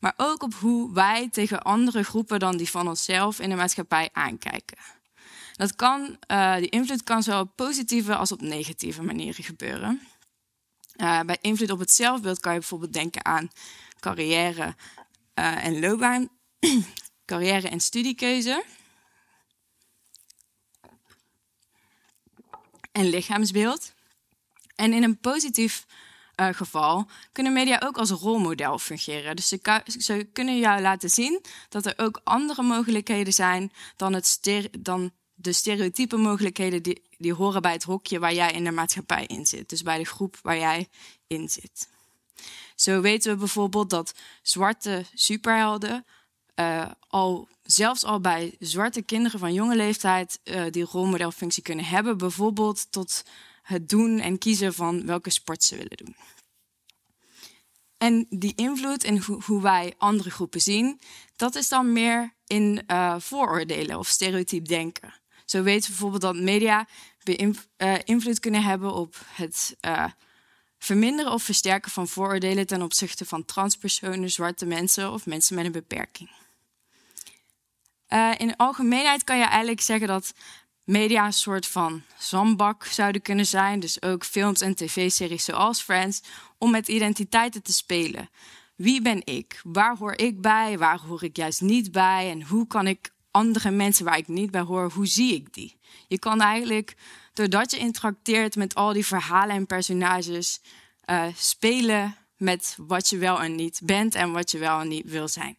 maar ook op hoe wij tegen andere groepen dan die van onszelf in de maatschappij aankijken. Dat kan, uh, die invloed kan zowel op positieve als op negatieve manieren gebeuren. Bij invloed op het zelfbeeld kan je bijvoorbeeld denken aan carrière en loopbaan, *clears throat* carrière en studiekeuze. En lichaamsbeeld. En in een positief uh, geval kunnen media ook als rolmodel fungeren. Dus ze, ze, kunnen jou laten zien dat er ook andere mogelijkheden zijn dan, het dan de stereotype mogelijkheden die, die horen bij het hokje waar jij in de maatschappij in zit. Dus bij de groep waar jij in zit. Zo weten we bijvoorbeeld dat zwarte superhelden uh, al, zelfs al bij zwarte kinderen van jonge leeftijd uh, die rolmodelfunctie kunnen hebben. Bijvoorbeeld tot het doen en kiezen van welke sport ze willen doen. En die invloed en hoe wij andere groepen zien, dat is dan meer in uh, vooroordelen of stereotyp denken. Zo weten we bijvoorbeeld dat media invloed kunnen hebben op het verminderen of versterken van vooroordelen ten opzichte van transpersonen, zwarte mensen of mensen met een beperking. Uh, in algemeenheid kan je eigenlijk zeggen dat media een soort van zandbak zouden kunnen zijn. Dus ook films en tv-series zoals Friends, om met identiteiten te spelen. Wie ben ik? Waar hoor ik bij? Waar hoor ik juist niet bij? En hoe kan ik andere mensen waar ik niet bij hoor, hoe zie ik die? Je kan eigenlijk, doordat je interacteert met al die verhalen en personages, uh, spelen met wat je wel en niet bent en wat je wel en niet wil zijn.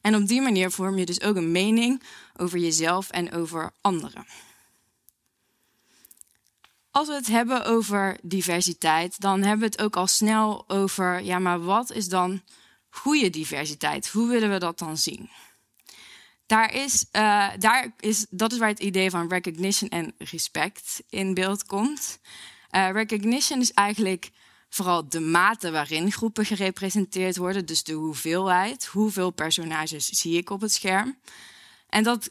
En op die manier vorm je dus ook een mening over jezelf en over anderen. Als we het hebben over diversiteit, dan hebben we het ook al snel over, ja, maar wat is dan goede diversiteit? Hoe willen we dat dan zien? Daar is, uh, daar is, dat is waar het idee van recognition en respect in beeld komt. Uh, recognition is eigenlijk vooral de mate waarin groepen gerepresenteerd worden, dus de hoeveelheid, hoeveel personages zie ik op het scherm. En dat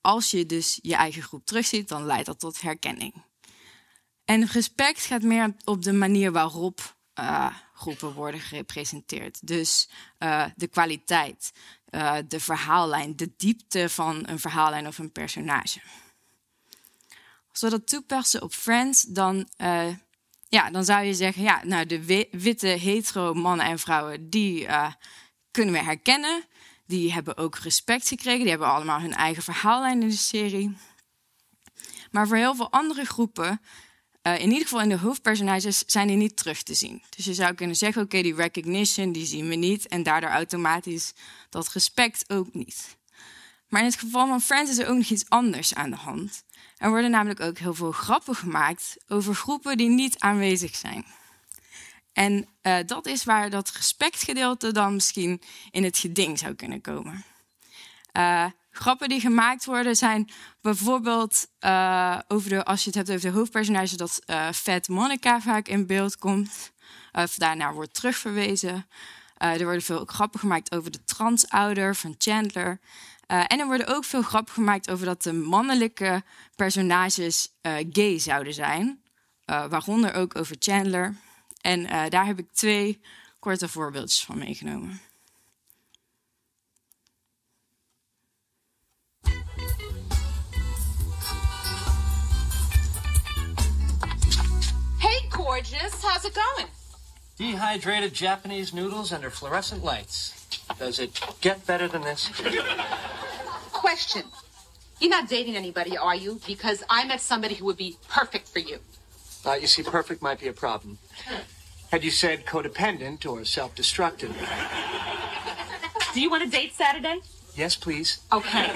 als je dus je eigen groep terugziet, dan leidt dat tot herkenning. En respect gaat meer op de manier waarop uh, groepen worden gerepresenteerd. Dus uh, de kwaliteit, uh, de verhaallijn, de diepte van een verhaallijn of een personage. Als we dat toepassen op Friends, dan ja, dan zou je zeggen, ja, nou, de witte hetero mannen en vrouwen, die uh, kunnen we herkennen. Die hebben ook respect gekregen. Die hebben allemaal hun eigen verhaallijn in de serie. Maar voor heel veel andere groepen, uh, in ieder geval in de hoofdpersonages, zijn die niet terug te zien. Dus je zou kunnen zeggen, oké, die recognition, die zien we niet. En daardoor automatisch dat respect ook niet. Maar in het geval van Friends is er ook nog iets anders aan de hand. Er worden namelijk ook heel veel grappen gemaakt over groepen die niet aanwezig zijn. En uh, dat is waar dat respectgedeelte dan misschien in het geding zou kunnen komen. Uh, grappen die gemaakt worden zijn bijvoorbeeld uh, over de, als je het hebt over de hoofdpersonage, dat Fat Monica vaak in beeld komt. Of daarnaar wordt terugverwezen. er worden veel grappen gemaakt over de transouder van Chandler. Uh, en er worden ook veel grappen gemaakt over dat de mannelijke personages uh, gay zouden zijn. Uh, waaronder ook over Chandler. En daar heb ik twee korte voorbeeldjes van meegenomen. Hey, gorgeous. How's it going? Dehydrated Japanese noodles under fluorescent lights. Does it get better than this? Question. You're not dating anybody, are you? Because I met somebody who would be perfect for you. Uh, you see, perfect might be a problem. Had you said codependent or self destructive? Do you want to date Saturday? Yes, please. Okay.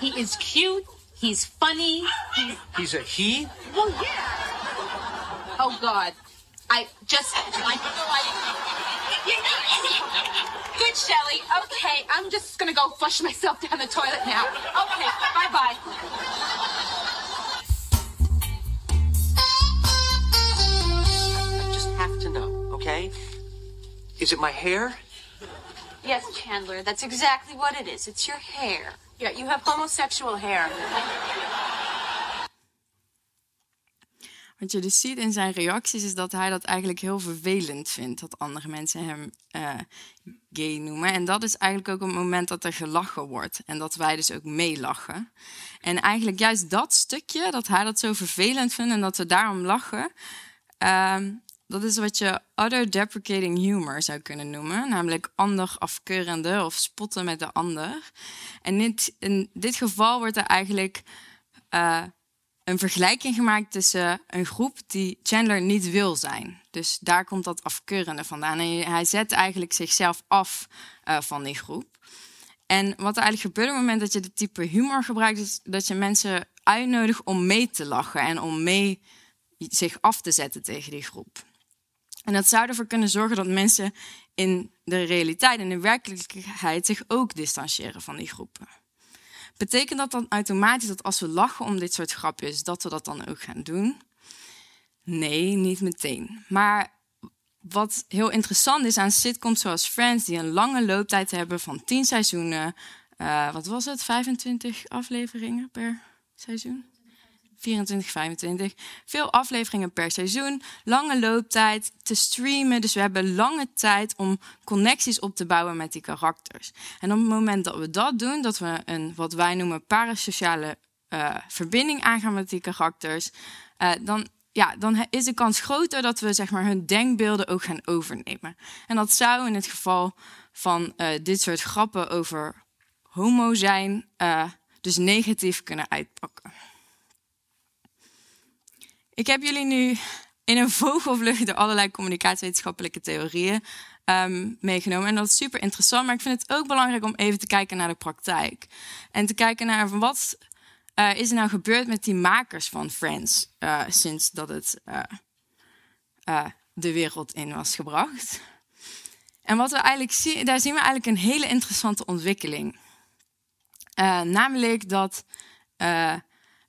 He is cute. He's funny. He's, he's a he? Well, yeah. Oh, God. I just. I, I, Good, Shelly. Okay, I'm just gonna go flush myself down the toilet now. Okay, bye bye. I just have to know, okay? Is it my hair? Yes, Chandler, that's exactly what it is. It's your hair. Yeah, you have homosexual hair. Wat je dus ziet in zijn reacties is dat hij dat eigenlijk heel vervelend vindt. Dat andere mensen hem uh, gay noemen. En dat is eigenlijk ook het moment dat er gelachen wordt. En dat wij dus ook meelachen. En eigenlijk juist dat stukje, dat hij dat zo vervelend vindt en dat we daarom lachen. Uh, dat is wat je other deprecating humor zou kunnen noemen. Namelijk ander afkeurende of spotten met de ander. En in dit geval wordt er eigenlijk... Uh, een vergelijking gemaakt tussen een groep die Chandler niet wil zijn. Dus daar komt dat afkeurende vandaan. En hij zet eigenlijk zichzelf af uh, van die groep. En wat er eigenlijk gebeurt op het moment dat je dit type humor gebruikt, is dat je mensen uitnodigt om mee te lachen en om mee zich af te zetten tegen die groep. En dat zou ervoor kunnen zorgen dat mensen in de realiteit, in de werkelijkheid, zich ook distancieren van die groepen. Betekent dat dan automatisch dat als we lachen om dit soort grapjes, dat we dat dan ook gaan doen? Nee, niet meteen. Maar wat heel interessant is aan sitcoms zoals Friends, die een lange looptijd hebben van 10 seizoenen. Uh, wat was het? 25 afleveringen per seizoen? 24, 25. Veel afleveringen per seizoen. Lange looptijd te streamen. Dus we hebben lange tijd om connecties op te bouwen met die karakters. En op het moment dat we dat doen, dat we een wat wij noemen parasociale uh, verbinding aangaan met die karakters, uh, dan ja, dan is de kans groter dat we zeg maar, hun denkbeelden ook gaan overnemen. En dat zou in het geval van uh, dit soort grappen over homo zijn, dus negatief kunnen uitpakken. Ik heb jullie nu in een vogelvlucht door allerlei communicatiewetenschappelijke theorieën um, meegenomen. En dat is super interessant, maar ik vind het ook belangrijk om even te kijken naar de praktijk. En te kijken naar wat uh, is er nou gebeurd met die makers van Friends uh, sinds dat het uh, de wereld in was gebracht? En wat we eigenlijk zien, daar zien we eigenlijk een hele interessante ontwikkeling. namelijk dat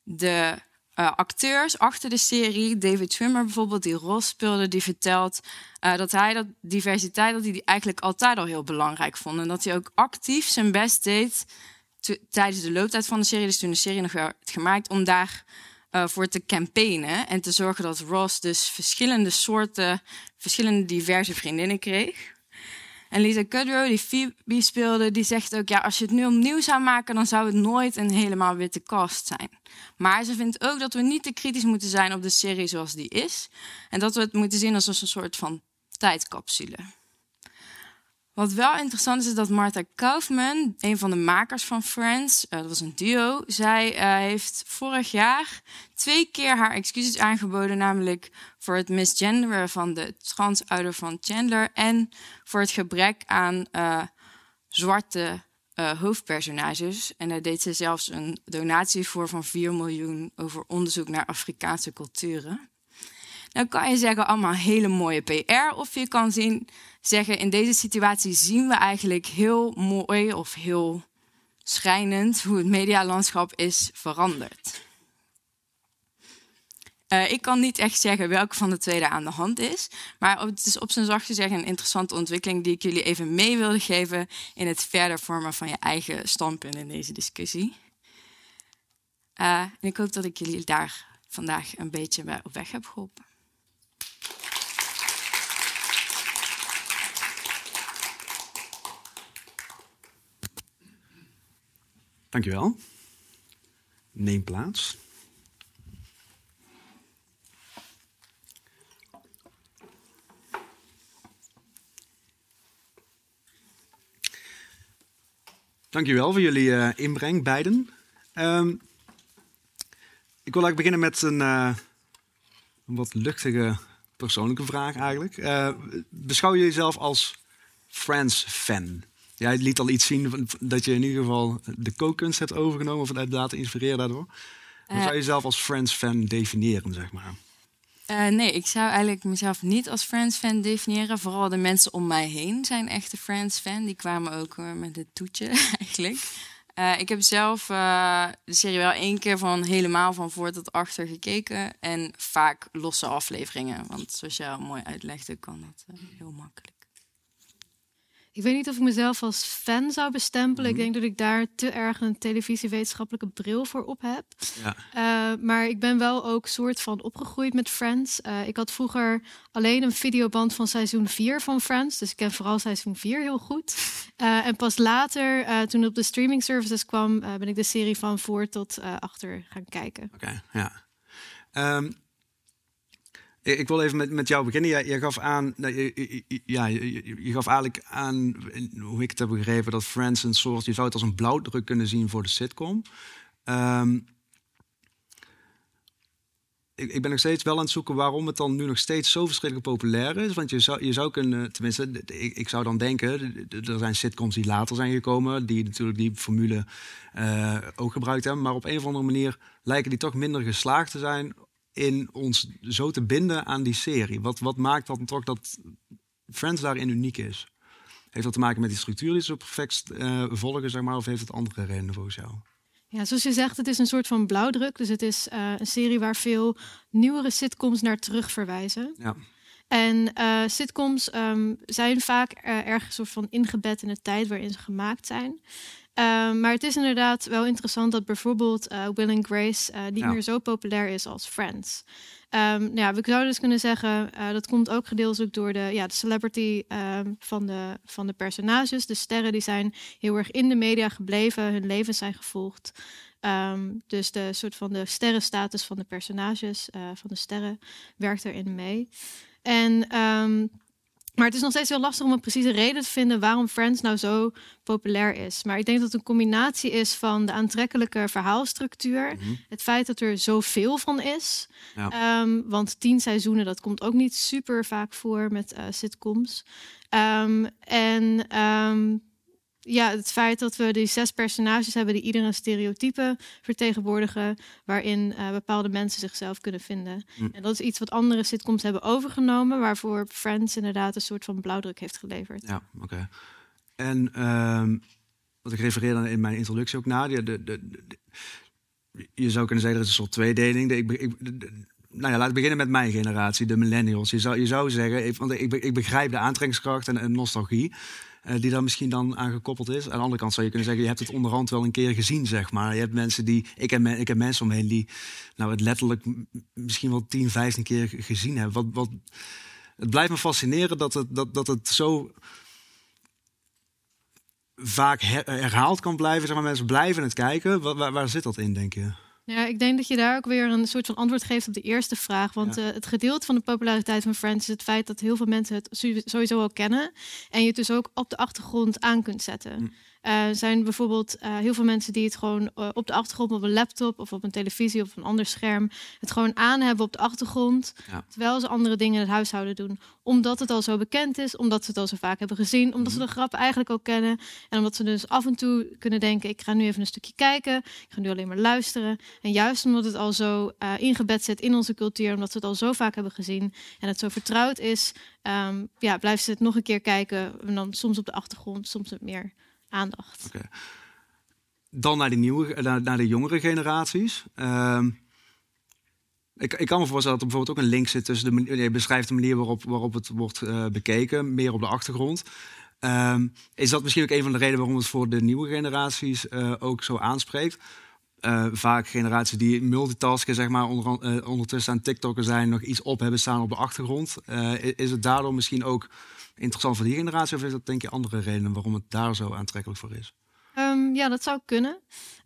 de acteurs achter de serie, David Schwimmer bijvoorbeeld, die Ross speelde, die vertelt dat hij dat diversiteit dat hij die eigenlijk altijd al heel belangrijk vond. En dat hij ook actief zijn best deed tijdens de looptijd van de serie, dus toen de serie nog werd gemaakt, om daar uh, voor te campaignen en te zorgen dat Ross dus verschillende soorten, verschillende diverse vriendinnen kreeg. En Lisa Kudrow, die Phoebe speelde, die zegt ook, ja, als je het nu opnieuw zou maken, dan zou het nooit een helemaal witte cast zijn. Maar ze vindt ook dat we niet te kritisch moeten zijn op de serie zoals die is. En dat we het moeten zien als een soort van tijdcapsule. Wat wel interessant is, is dat Martha Kaufman, een van de makers van Friends, uh, dat was een duo, zij uh, heeft vorig jaar twee keer haar excuses aangeboden, namelijk voor het misgenderen van de transouder van Chandler en voor het gebrek aan uh, zwarte hoofdpersonages. En daar deed ze zelfs een donatie voor van 4 miljoen over onderzoek naar Afrikaanse culturen. Nou kan je zeggen allemaal hele mooie PR, of je kan zien zeggen, in deze situatie zien we eigenlijk heel mooi of heel schrijnend hoe het medialandschap is veranderd. Uh, ik kan niet echt zeggen welke van de tweede aan de hand is. Maar het is op zijn zacht gezegd een interessante ontwikkeling die ik jullie even mee wilde geven in het verder vormen van je eigen standpunt in deze discussie. Uh, en ik hoop dat ik jullie daar vandaag een beetje op weg heb geholpen. Dankjewel. Neem plaats. Dankjewel voor jullie uh, inbreng, beiden. Um, ik wil eigenlijk beginnen met een, uh, een, wat luchtige persoonlijke vraag eigenlijk. Uh, beschouw je jezelf als Friends-fan? Jij liet al iets zien dat je in ieder geval de kookkunst hebt overgenomen of het laten inspireren daardoor. Hoe zou je jezelf als Friends-fan definiëren, zeg maar? Uh, nee, ik zou eigenlijk mezelf niet als Friends-fan definiëren. Vooral de mensen om mij heen zijn echte Friends-fan. Die kwamen ook uh, met het toetje *laughs* eigenlijk. Uh, ik heb zelf de serie wel één keer van helemaal van voor tot achter gekeken. En vaak losse afleveringen. Want zoals jij al mooi uitlegde, kan dat heel makkelijk. Ik weet niet of ik mezelf als fan zou bestempelen. Ik mhm. denk dat ik daar te erg een televisiewetenschappelijke bril voor op heb. Ja. Uh, maar ik ben wel ook soort van opgegroeid met Friends. Uh, ik had vroeger alleen een videoband van seizoen 4 van Friends. Dus ik ken vooral seizoen 4 heel goed. Uh, en pas later, toen het op de streaming services kwam, ben ik de serie van voor tot achter gaan kijken. Oké, ja. Um, ik wil even met, met jou beginnen. Jij, gaf aan, ja, je, je, gaf eigenlijk aan, hoe ik het heb begrepen, dat Friends een soort, je zou het als een blauwdruk kunnen zien voor de sitcom. Um, ik, ik, ben nog steeds wel aan het zoeken waarom het dan nu nog steeds zo verschrikkelijk populair is. Want je zou, je zou kunnen, tenminste, ik, zou dan denken, er zijn sitcoms die later zijn gekomen, die natuurlijk die formule uh, ook gebruikt hebben. Maar op een of andere manier lijken die toch minder geslaagd te zijn in ons zo te binden aan die serie? Wat, wat maakt dan toch dat Friends daarin uniek is? Heeft dat te maken met die structuur die ze perfect uh, volgen, zeg maar, of heeft het andere redenen volgens jou? Ja, zoals je zegt, het is een soort van blauwdruk. Dus het is uh, een serie waar veel nieuwere sitcoms naar terug verwijzen. Ja. En eh, sitcoms ehm, zijn vaak eh, erg een soort van ingebed in de tijd waarin ze gemaakt zijn. Ehm, maar het is inderdaad wel interessant dat bijvoorbeeld eh, Will and Grace eh, niet Ja. meer zo populair is als Friends. Ehm, nou ja, we zouden dus kunnen zeggen, eh, dat komt ook gedeeltelijk door de, ja, de celebrity ehm, van, de, van de personages. De sterren die zijn heel erg in de media gebleven, hun levens zijn gevolgd. Dus de soort van de sterrenstatus van de personages, van de sterren, werkt erin mee. En, maar het is nog steeds heel lastig om een precieze reden te vinden waarom Friends nou zo populair is. Maar ik denk dat het een combinatie is van de aantrekkelijke verhaalstructuur, het feit dat er zoveel van is. Ja. Ehm, want tien seizoenen, dat komt ook niet super vaak voor met eh, sitcoms. Ehm, en ehm, ja, het feit dat we die zes personages hebben die ieder een stereotype vertegenwoordigen, waarin eh, bepaalde mensen zichzelf kunnen vinden. Hm. En dat is iets wat andere sitcoms hebben overgenomen, waarvoor Friends inderdaad een soort van blauwdruk heeft geleverd. Ja, oké. En ehm, wat ik refereerde in mijn introductie ook naar, de, de, de, de- je zou kunnen zeggen, er is een soort tweedeling. De, ik, ik, nou ja, laten we beginnen met mijn generatie, de millennials. Je zou, je zou zeggen, ik, want ik, ik begrijp de aantrekkingskracht en, en nostalgie. Eh, die daar misschien dan aan gekoppeld is. Aan de andere kant zou je kunnen zeggen, je hebt het onderhand wel een keer gezien, zeg maar. Je hebt mensen die, ik heb, ik heb mensen omheen die nou, het letterlijk misschien wel 10, 15 keer ge- gezien hebben. Wat, wat, het blijft me fascineren dat het, dat, dat het zo vaak her- herhaald kan blijven. Zeg maar, mensen blijven het kijken. Waar zit dat in, denk je? Ja, ik denk dat je daar ook weer een soort van antwoord geeft op de eerste vraag. Want eh, het gedeelte van de populariteit van Friends is het feit dat heel veel mensen het sowieso al kennen. En je het dus ook op de achtergrond aan kunt zetten. Eh, Er zijn bijvoorbeeld eh, heel veel mensen die het gewoon eh, op de achtergrond op een laptop of op een televisie of een ander scherm het gewoon aan hebben op de achtergrond. Ja. Terwijl ze andere dingen in het huishouden doen. Omdat het al zo bekend is, omdat ze het al zo vaak hebben gezien, omdat ze de grappen eigenlijk ook kennen. En omdat ze dus af en toe kunnen denken: ik ga nu even een stukje kijken, ik ga nu alleen maar luisteren. En juist omdat het al zo ingebed zit in onze cultuur, omdat ze het al zo vaak hebben gezien en het zo vertrouwd is, ehm, ja, blijven ze het nog een keer kijken. En dan soms op de achtergrond, soms met meer aandacht. Dan naar de, nieuwe, naar, naar de jongere generaties. Ehm, ik, ik kan me voorstellen dat er bijvoorbeeld ook een link zit tussen de je beschrijft de manier waarop, waarop het wordt eh, bekeken, meer op de achtergrond. Ehm, is dat misschien ook een van de redenen waarom het voor de nieuwe generaties eh, ook zo aanspreekt? Eh, vaak generaties die multitasken, zeg maar, onder, eh, ondertussen aan TikTokken zijn, nog iets op hebben staan op de achtergrond. Eh, is het daardoor misschien ook interessant voor die generatie, of is dat denk je andere redenen waarom het daar zo aantrekkelijk voor is? Ehm, ja, dat zou kunnen.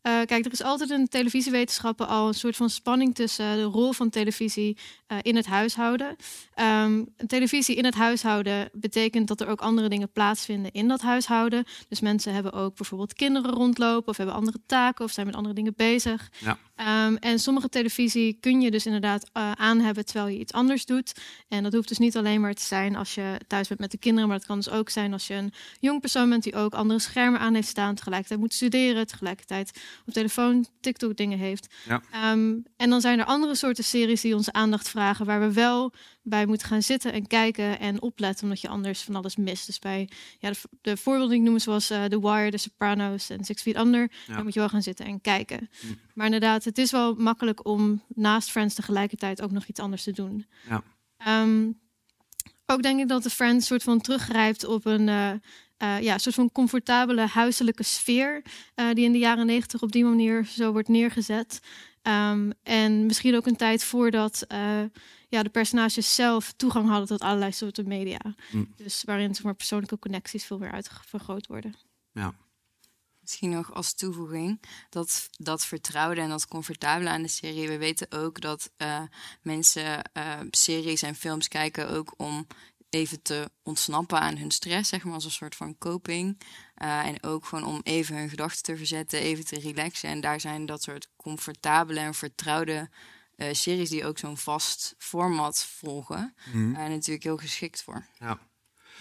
Eh, kijk, er is altijd in televisiewetenschappen al een soort van spanning tussen de rol van televisie eh, in het huishouden. Ehm, televisie in het huishouden betekent dat er ook andere dingen plaatsvinden in dat huishouden. Dus mensen hebben ook bijvoorbeeld kinderen rondlopen of hebben andere taken of zijn met andere dingen bezig. Ja. Ehm, en sommige televisie kun je dus inderdaad eh, aan hebben terwijl je iets anders doet. En dat hoeft dus niet alleen maar te zijn als je thuis bent met de kinderen, maar dat kan dus ook zijn als je een jong persoon bent die ook andere schermen aan heeft staan, tegelijkertijd moet studeren, tegelijkertijd op telefoon TikTok dingen heeft. Ja. Ehm, en dan zijn er andere soorten series die onze aandacht vragen, waar we wel bij moeten gaan zitten en kijken en opletten, omdat je anders van alles mist. Dus bij ja, de, de voorbeelden die ik noem, zoals eh The Wire, The Sopranos en Six Feet Under, Ja. dan moet je wel gaan zitten en kijken. Maar inderdaad, het is wel makkelijk om naast Friends tegelijkertijd ook nog iets anders te doen. Ja. Ehm, ook denk ik dat de Friends soort van teruggrijpt op een eh, eh, ja, soort van comfortabele huiselijke sfeer. eh, die in de jaren negentig op die manier zo wordt neergezet. Ehm, en misschien ook een tijd voordat eh, ja, de personages zelf toegang hadden tot allerlei soorten media. Mm. Dus waarin zeg maar, persoonlijke connecties veel meer uitvergroot worden. Ja. Misschien nog als toevoeging dat dat vertrouwde en dat comfortabele aan de serie. We weten ook dat eh, mensen eh, series en films kijken ook om even te ontsnappen aan hun stress, zeg maar als een soort van coping. Eh, en ook gewoon om even hun gedachten te verzetten, even te relaxen. En daar zijn dat soort comfortabele en vertrouwde eh, series die ook zo'n vast format volgen, eh, natuurlijk heel geschikt voor. Ja.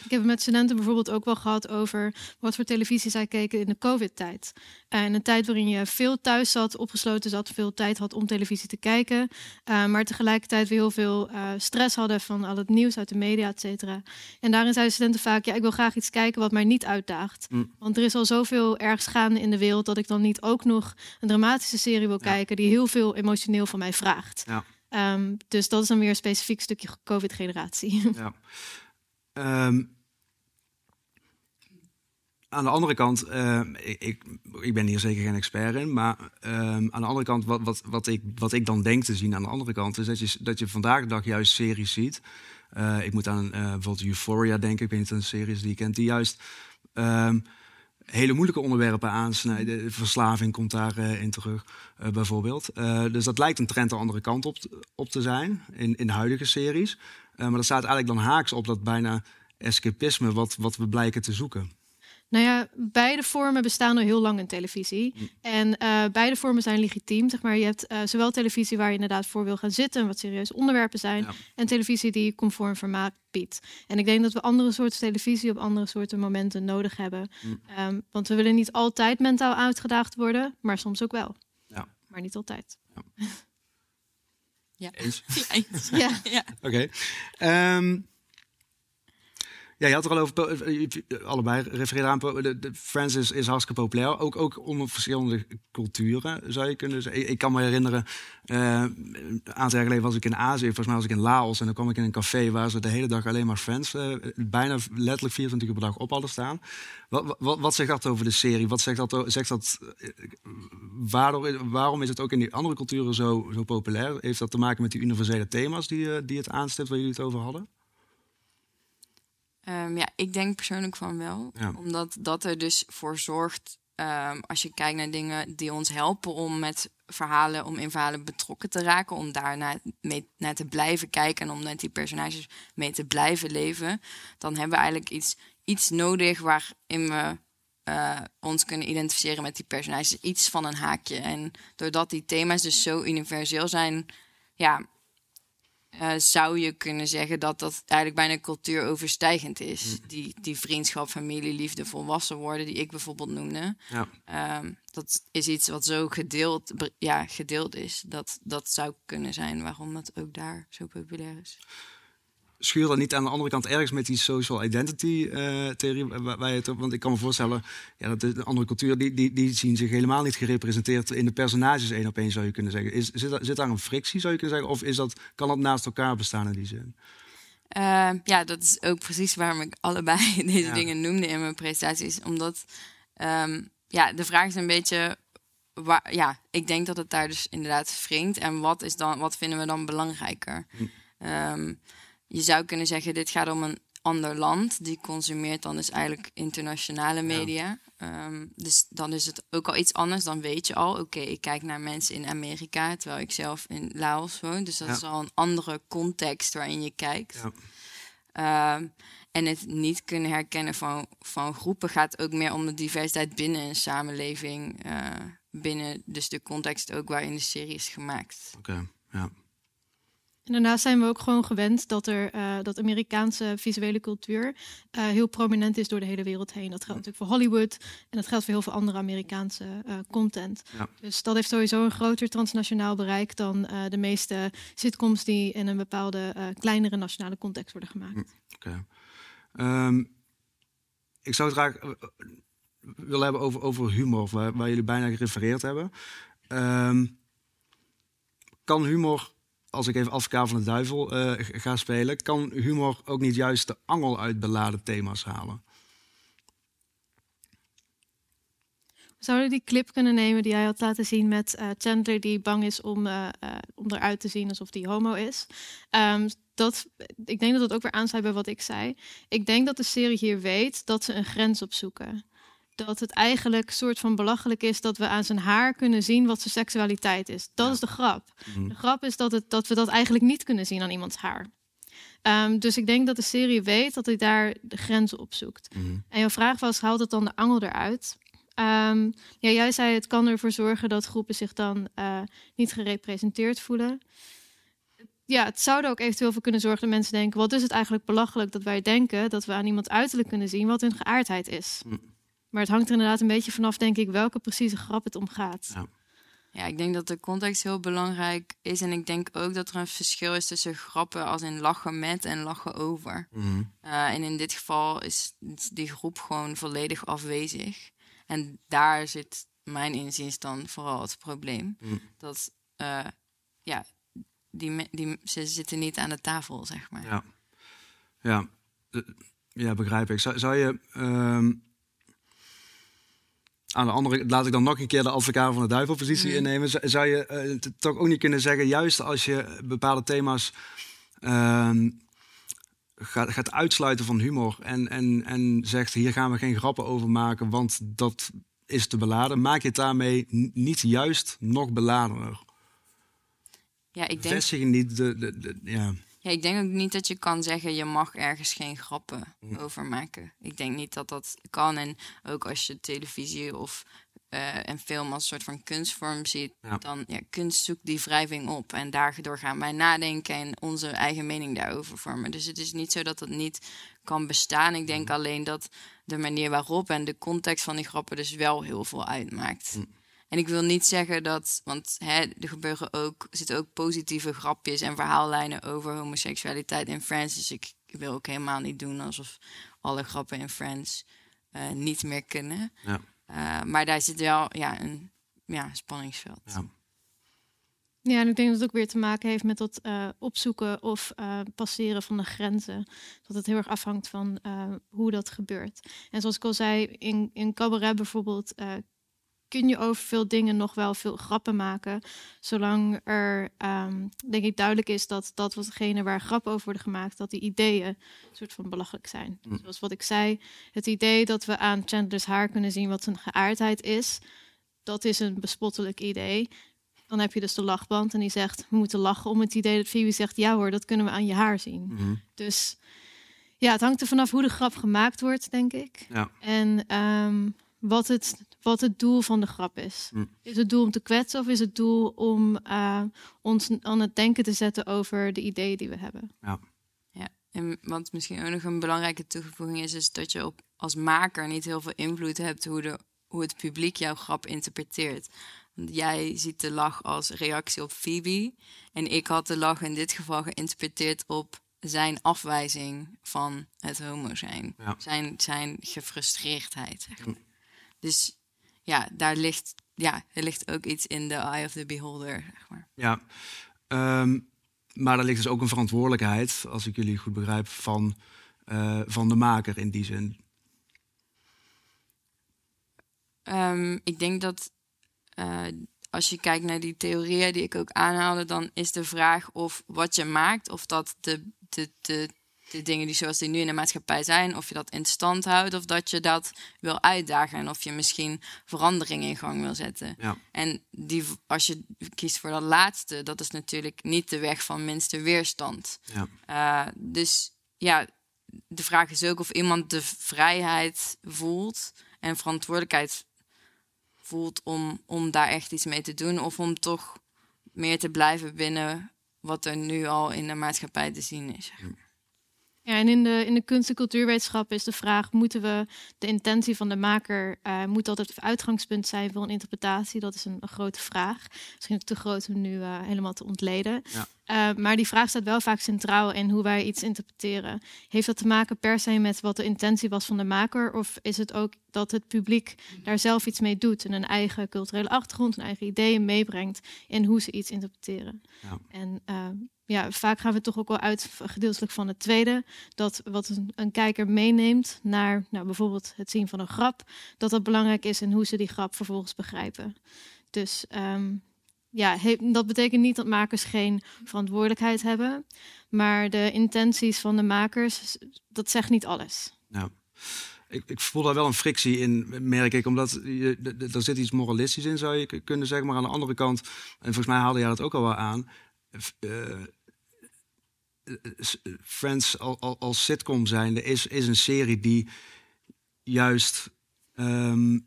Ik heb het met studenten bijvoorbeeld ook wel gehad over wat voor televisie zij keken in de COVID-tijd. In een tijd waarin je veel thuis zat, opgesloten zat, veel tijd had om televisie te kijken. eh, maar tegelijkertijd weer heel veel eh, stress hadden van al het nieuws uit de media, et cetera. En daarin zeiden studenten vaak, ja, ik wil graag iets kijken wat mij niet uitdaagt. Mm. Want er is al zoveel ergens gaande in de wereld dat ik dan niet ook nog een dramatische serie wil kijken die heel veel emotioneel van mij vraagt. Ja. Ehm, dus dat is dan weer een specifiek stukje COVID-generatie. Ja. *laughs* Ehm, aan de andere kant, eh, ik, ik, ben hier zeker geen expert in, maar ehm, aan de andere kant, wat, wat, wat, ik, wat ik dan denk te zien aan de andere kant, is dat je, dat je vandaag de dag juist series ziet. Eh, ik moet aan uh, bijvoorbeeld Euphoria denken, ik weet of een series die je kent, die juist ehm, hele moeilijke onderwerpen aansnijden. Verslaving komt daarin in terug, bijvoorbeeld. dus dat lijkt een trend de andere kant op, op te zijn in, in huidige series. maar dat staat eigenlijk dan haaks op dat bijna escapisme wat, wat we blijken te zoeken. Nou ja, beide vormen bestaan al heel lang in televisie. Mm. En uh, beide vormen zijn legitiem. Zeg maar. Je hebt uh, zowel televisie waar je inderdaad voor wil gaan zitten en wat serieuze onderwerpen zijn. Ja. En televisie die conform vermaak biedt. En ik denk dat we andere soorten televisie op andere soorten momenten nodig hebben. Mm. Um, want we willen niet altijd mentaal uitgedaagd worden, maar soms ook wel. Ja. Maar niet altijd. Ja. *laughs* Ja. Eens? *laughs* Ja, eens. Ja. ja. Oké. Okay. Um, ja, je had er al over, allebei refereerde aan, de, Friends is, hartstikke populair. Ook, ook onder verschillende culturen, zou je kunnen zeggen. Ik, kan me herinneren, een aantal jaar geleden was ik in Azië, volgens mij was ik in Laos. En dan kwam ik in een café waar ze de hele dag alleen maar uh, bijna letterlijk 24 uur per dag op hadden staan. Wat, zegt dat over de serie? Wat zegt dat, zegt dat waarom is het ook in die andere culturen zo, zo populair? Heeft dat te maken met die universele thema's die, die het aanstipt, waar jullie het over hadden? Um, ja, ik denk persoonlijk van wel. Ja. Omdat dat er dus voor zorgt, um, als je kijkt naar dingen die ons helpen om met verhalen, om in verhalen betrokken te raken, om daar naar, mee, naar te blijven kijken en om met die personages mee te blijven leven, dan hebben we eigenlijk iets, iets nodig waarin we uh, ons kunnen identificeren met die personages. Iets van een haakje. En doordat die thema's dus zo universeel zijn, ja, uh, zou je kunnen zeggen dat dat eigenlijk bijna cultuuroverstijgend is. Mm. Die, die vriendschap, familie, liefde, volwassen worden, die ik bijvoorbeeld noemde. Ja. Um, dat is iets wat zo gedeeld, ja, gedeeld is. Dat, dat zou kunnen zijn waarom dat ook daar zo populair is. Schuur dat niet aan de andere kant ergens met die social identity uh, theorie waar, het op, want ik kan me voorstellen ja, dat de andere culturen die, die, die zien zich helemaal niet gerepresenteerd in de personages één op één zou je kunnen zeggen. Is, zit, zit daar een frictie zou je kunnen zeggen of is dat, kan dat naast elkaar bestaan in die zin? Uh, ja, dat is ook precies waarom ik allebei *laughs* deze Ja. dingen noemde in mijn presentaties. Omdat um, ja, de vraag is een beetje. Waar, ja, ik denk dat het daar dus inderdaad wringt. En wat, is dan, wat vinden we dan belangrijker? Um, je zou kunnen zeggen, dit gaat om een ander land. Die consumeert dan dus eigenlijk internationale media. Ja. Um, dus dan is het ook al iets anders. Dan weet je al, oké, okay, ik kijk naar mensen in Amerika... terwijl ik zelf in Laos woon. Dus dat Ja. is al een andere context waarin je kijkt. Ja. Um, en het niet kunnen herkennen van, van groepen gaat ook meer om de diversiteit binnen een samenleving. Uh, binnen dus de context ook waarin de serie is gemaakt. Oké, okay, ja. En daarnaast zijn we ook gewoon gewend dat er uh, dat Amerikaanse visuele cultuur uh, heel prominent is door de hele wereld heen. Dat geldt natuurlijk voor Hollywood en dat geldt voor heel veel andere Amerikaanse uh, content. Ja. Dus dat heeft sowieso een groter transnationaal bereik dan de meeste sitcoms die in een bepaalde kleinere nationale context worden gemaakt. Oké. Okay. Um, ik zou het graag willen hebben over, over humor, waar, waar, jullie bijna gerefereerd hebben. Um, kan humor als ik even advocaat van de duivel uh, ga spelen, kan humor ook niet juist de angel uit beladen thema's halen? We die clip kunnen nemen die jij had laten zien met uh, Chandler die bang is om, uh, om eruit te zien alsof hij homo is. Um, dat, ik denk dat dat ook weer aansluit bij wat ik zei. Ik denk dat de serie hier weet dat ze een grens opzoeken dat het eigenlijk soort van belachelijk is dat we aan zijn haar kunnen zien wat zijn seksualiteit is. Dat ja. is de grap. Mhm. De grap is dat, het, dat we dat eigenlijk niet kunnen zien aan iemands haar. Um, dus ik denk dat de serie weet dat hij daar de grenzen op zoekt. Mhm. En jouw vraag was, haalt het dan de angel eruit? Um, ja, jij zei, het kan ervoor zorgen dat groepen zich dan uh, niet gerepresenteerd voelen. Ja, het zou er ook eventueel voor kunnen zorgen dat mensen denken... wat is het eigenlijk belachelijk dat wij denken... dat we aan iemand uiterlijk kunnen zien wat hun geaardheid is. Mhm. Maar het hangt er inderdaad een beetje vanaf, denk ik, welke precieze grap het om gaat. Ja. Ja, ik denk dat de context heel belangrijk is. En ik denk ook dat er een verschil is tussen grappen als in lachen met en lachen over. Mhm. Uh, en in dit geval is die groep gewoon volledig afwezig. En daar zit mijn inziens dan vooral het probleem. Mhm. Dat uh, ja, die, die, ze zitten niet aan de tafel, zeg maar. Ja, ja. Eh, ja begrijp ik. Zou, zou je ehm, aan de andere, laat ik dan nog een keer de advocaat van de duivelpositie Mhm. innemen. Zou, je eh, toch ook niet kunnen zeggen, juist als je bepaalde thema's ehm, gaat, gaat uitsluiten van humor en, en, en zegt hier gaan we geen grappen over maken, want dat is te beladen. Maak je het daarmee niet juist nog beladener? Ja, ik denk, Vestig niet de, de, de- ja. Ja, ik denk ook niet dat je kan zeggen, je mag ergens geen grappen Mm. over maken. Ik denk niet dat dat kan. En ook als je televisie of eh, en film als soort van kunstvorm ziet, Ja. dan ja, kunst zoekt die wrijving op. En daardoor gaan wij nadenken en onze eigen mening daarover vormen. Dus het is niet zo dat dat niet kan bestaan. Ik Mm. denk alleen dat de manier waarop en de context van die grappen dus wel heel veel uitmaakt. Mm. En ik wil niet zeggen dat, want hè, er gebeuren ook, zitten ook positieve grapjes en verhaallijnen over homoseksualiteit in Friends. Dus ik wil ook helemaal niet doen alsof alle grappen in Friends eh, niet meer kunnen. Ja. Eh, maar daar zit wel ja, een ja, spanningsveld. Ja. Ja, en ik denk dat het ook weer te maken heeft met dat eh, opzoeken of eh, passeren van de grenzen. Dat het heel erg afhangt van eh, hoe dat gebeurt. En zoals ik al zei, in, in cabaret bijvoorbeeld eh, kun je over veel dingen nog wel veel grappen maken. Zolang er, ehm, denk ik, duidelijk is dat dat watgene waar grappen over worden gemaakt, dat die ideeën een soort van belachelijk zijn. Mm. Zoals wat ik zei, het idee dat we aan Chandler's haar kunnen zien wat zijn geaardheid is, dat is een bespottelijk idee. Dan heb je dus de lachband en die zegt, we moeten lachen om het idee dat Phoebe zegt, ja hoor, dat kunnen we aan je haar zien. Mhm. Dus ja, het hangt er vanaf hoe de grap gemaakt wordt, denk ik. Ja. En ehm, wat, het, wat het doel van de grap is. Mm. Is het doel om te kwetsen of is het doel om eh, ons aan het denken te zetten over de ideeën die we hebben? Ja. Ja, en wat misschien ook nog een belangrijke toevoeging is, is dat je op, als maker niet heel veel invloed hebt hoe, de, hoe het publiek jouw grap interpreteert. Want jij ziet de lach als reactie op Phoebe. En ik had de lach in dit geval geïnterpreteerd op zijn afwijzing van het homo zijn. Ja. Zijn, zijn gefrustreerdheid. Zeg maar. Dus ja, daar ligt, ja, er ligt ook iets in de eye of the beholder. Zeg maar. Ja, ehm, maar er ligt dus ook een verantwoordelijkheid, als ik jullie goed begrijp, van, eh, van de maker in die zin. Ehm, ik denk dat eh, als je kijkt naar die theorieën die ik ook aanhaalde, dan is de vraag of wat je maakt, of dat de, de, de, de dingen die zoals die nu in de maatschappij zijn, of je dat in stand houdt, of dat je dat wil uitdagen en of je misschien verandering in gang wil zetten. Ja. En die, als je kiest voor dat laatste, dat is natuurlijk niet de weg van minste weerstand. Ja. Eh, dus ja, de vraag is ook of iemand de vrijheid voelt en verantwoordelijkheid voelt om, om daar echt iets mee te doen. Of om toch meer te blijven binnen wat er nu al in de maatschappij te zien is. Ja, en in de, in de kunst- en cultuurwetenschap is de vraag: moeten we de intentie van de maker, eh, moet dat het uitgangspunt zijn voor een interpretatie? Dat is een, een grote vraag. Misschien ook te groot om nu eh, helemaal te ontleden. Ja. Eh, maar die vraag staat wel vaak centraal in hoe wij iets interpreteren. Heeft dat te maken per se met wat de intentie was van de maker? Of is het ook dat het publiek daar zelf iets mee doet en een eigen culturele achtergrond, een eigen ideeën meebrengt in hoe ze iets interpreteren? Ja. En ja, vaak gaan we toch ook wel uit gedeeltelijk van het tweede. Dat wat een, een kijker meeneemt naar nou, bijvoorbeeld het zien van een grap, dat dat belangrijk is en hoe ze die grap vervolgens begrijpen. Dus ehm, ja, dat betekent niet dat makers geen verantwoordelijkheid hebben. Maar de intenties van de makers, dat zegt niet alles. Ja. Ik, ik voel daar wel een frictie in, merk ik. Omdat je, er zit iets moralistisch in, zou je kunnen zeggen. Maar aan de andere kant, en volgens mij haalde jij dat ook al wel aan. eh, Friends al, al, als sitcom zijnde is, is een serie die juist ehm,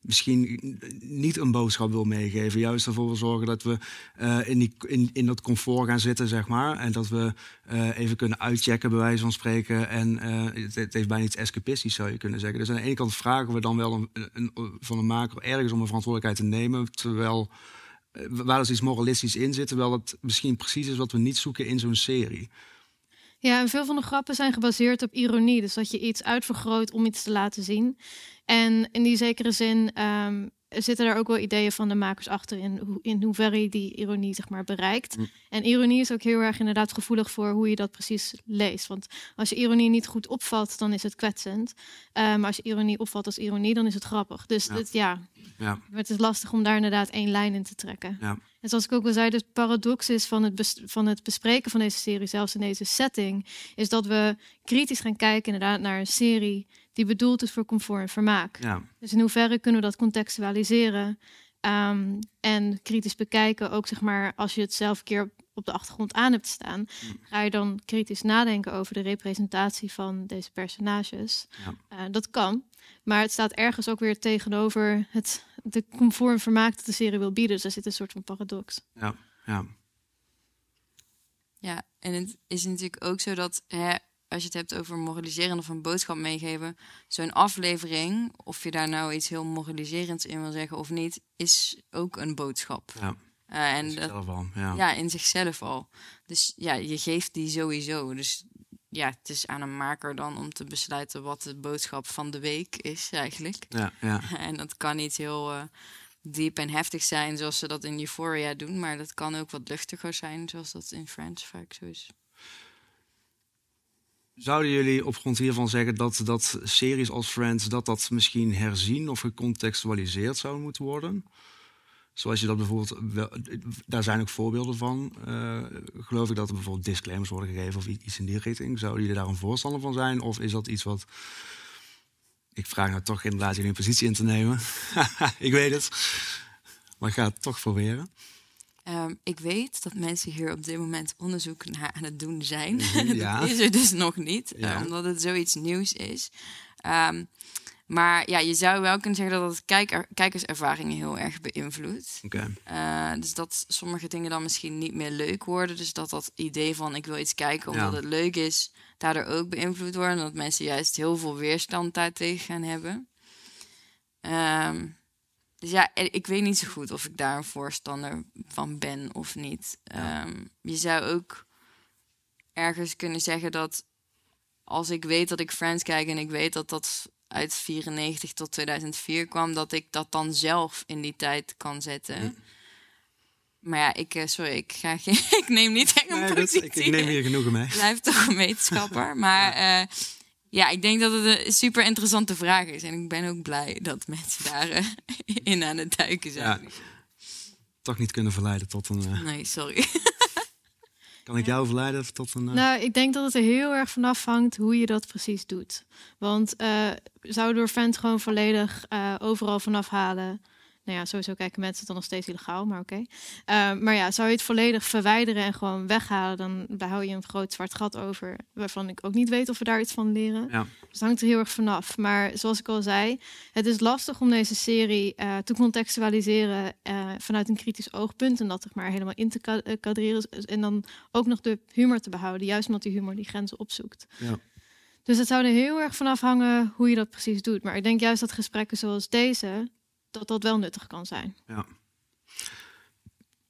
misschien niet een boodschap wil meegeven. Juist ervoor zorgen dat we eh, in, die, in, in dat comfort gaan zitten, zeg maar. En dat we eh, even kunnen uitchecken, bij wijze van spreken. En eh, het, heeft bijna iets escapistisch, zou je kunnen zeggen. Dus aan de ene kant vragen we dan wel een, van een maker ergens om een verantwoordelijkheid te nemen. Terwijl eh, waar dus iets moralistisch in zit. Terwijl het misschien precies is wat we niet zoeken in zo'n serie. Ja, en veel van de grappen zijn gebaseerd op ironie. Dus dat je iets uitvergroot om iets te laten zien. En in die zekere zin, ehm, zitten er ook wel ideeën van de makers achter in, in hoeverre je die ironie zeg maar, bereikt. Mm. En ironie is ook heel erg inderdaad gevoelig voor hoe je dat precies leest. Want als je ironie niet goed opvalt, dan is het kwetsend. Maar als je ironie opvalt als ironie, dan is het grappig. Dus Ja. Het, ja, Ja, het is lastig om daar inderdaad één lijn in te trekken. ja, En zoals ik ook al zei, de paradox is van het, van het bespreken van deze serie, zelfs in deze setting, is dat we kritisch gaan kijken inderdaad naar een serie die bedoeld is voor comfort en vermaak. ja. Dus in hoeverre kunnen we dat contextualiseren ehm, en kritisch bekijken, ook zeg maar als je het zelf een keer op- op de achtergrond aan hebt staan, ga je dan kritisch nadenken over de representatie van deze personages. Ja. Eh, dat kan, maar het staat ergens ook weer tegenover het de comfort en vermaak dat de serie wil bieden. Dus daar zit een soort van paradox. ja, ja. Ja, en het is natuurlijk ook zo dat hè, als je het hebt over moraliseren of een boodschap meegeven, zo'n aflevering, of je daar nou iets heel moraliserends in wil zeggen of niet, is ook een boodschap. ja. Eh, en dat, Zelf al, ja. ja, in zichzelf al. Dus ja, je geeft die sowieso. Dus ja, het is aan een maker dan om te besluiten wat de boodschap van de week is eigenlijk. Ja, ja. *laughs* En dat kan niet heel eh, diep en heftig zijn zoals ze dat in Euphoria doen, maar dat kan ook wat luchtiger zijn zoals dat in Friends vaak zo is. Zouden jullie op grond hiervan zeggen dat, dat series als Friends... dat dat misschien herzien of gecontextualiseerd zou moeten worden? Zoals je dat bijvoorbeeld... daar zijn ook voorbeelden van. eh, geloof ik dat er bijvoorbeeld disclaimers worden gegeven... of iets in die richting. Zouden jullie daar een voorstander van zijn? Of is dat iets wat... Ik vraag nou toch inderdaad jullie een positie in te nemen. *laughs* ik weet het. Maar ik ga het toch proberen. Ehm, ik weet dat mensen hier op dit moment onderzoek naar aan het doen zijn. Mhm, *laughs* ja. dat is er dus nog niet, eh, Ja. omdat het zoiets nieuws is. Ehm, maar ja, je zou wel kunnen zeggen dat het kijker, kijkerservaringen heel erg beïnvloedt. Oké. Eh, dus dat sommige dingen dan misschien niet meer leuk worden. Dus dat dat idee van ik wil iets kijken omdat Ja. het leuk is, daardoor ook beïnvloed worden. En dat mensen juist heel veel weerstand daartegen gaan hebben. Ehm, dus ja, ik weet niet zo goed of ik daar een voorstander van ben of niet. Ehm, je zou ook ergens kunnen zeggen dat als ik weet dat ik Friends kijk en ik weet dat dat uit 94 tot 2004 kwam, dat ik dat dan zelf in die tijd kan zetten. Maar ja, ik, eh, sorry, ik, ga geen, *laughs* ik neem niet echt een Nee, dat- ik, ik neem hier genoegen mee. blijft toch een wetenschapper. Maar ja. Ja, ik denk dat het een super interessante vraag is. En ik ben ook blij dat mensen daar eh, *laughs* in aan het duiken zijn. Ja. Toch niet kunnen verleiden tot een... eh, Nee, sorry. *laughs* kan ik jou verleiden tot een... eh, Nou, ik denk dat het er heel erg van afhangt hoe je dat precies doet. Want eh zou door fans gewoon volledig eh, overal vanaf halen. Nou ja, sowieso kijken mensen het dan nog steeds illegaal, maar oké. Eh, maar ja, zou je het volledig verwijderen en gewoon weghalen, dan hou je een groot zwart gat over. Waarvan ik ook niet weet of we daar iets van leren. Ja. Dus hangt er heel erg vanaf. Maar zoals ik al zei, het is lastig om deze serie eh, te contextualiseren eh, vanuit een kritisch oogpunt. En dat zeg maar helemaal in te eh, kadreren. En dan ook nog de humor te behouden. Juist omdat die humor die grenzen opzoekt. Ja. Dus het zou er heel erg van afhangen hoe je dat precies doet. Maar ik denk juist dat gesprekken zoals deze, dat dat wel nuttig kan zijn. Ja.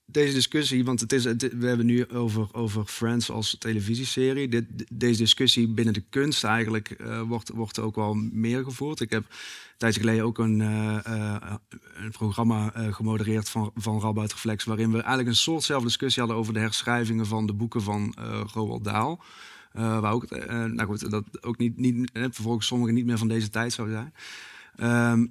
Deze discussie, want het is, het, we hebben nu over, over Friends als televisieserie. Dit, deze discussie binnen de kunst eigenlijk eh, wordt, wordt ook wel meer gevoerd. Ik heb een tijdje geleden ook een, eh, eh, een programma gemodereerd van, van Radboud Reflex... waarin we eigenlijk een soortzelfde discussie hadden over de herschrijvingen van de boeken van Roald Dahl. Eh, waar ook, nou goed, dat ook niet, niet, vervolgens sommige niet meer van deze tijd zou zijn. Ehm,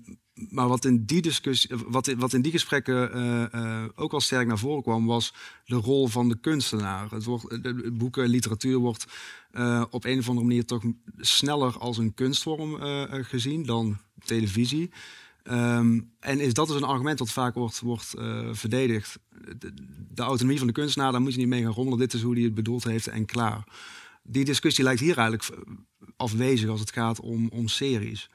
maar wat in die discussie, wat wat in die gesprekken eh, eh, ook al sterk naar voren kwam, was de rol van de kunstenaar. Het wordt, boeken, literatuur wordt eh, op een of andere manier toch sneller als een kunstvorm gezien dan televisie. Ehm, en is dat dus een argument dat vaak wordt, wordt verdedigd. De, de autonomie van de kunstenaar, daar moet je niet mee gaan rommelen. Dit is hoe hij het bedoeld heeft en klaar. Die discussie lijkt hier eigenlijk afwezig als het gaat om, om series.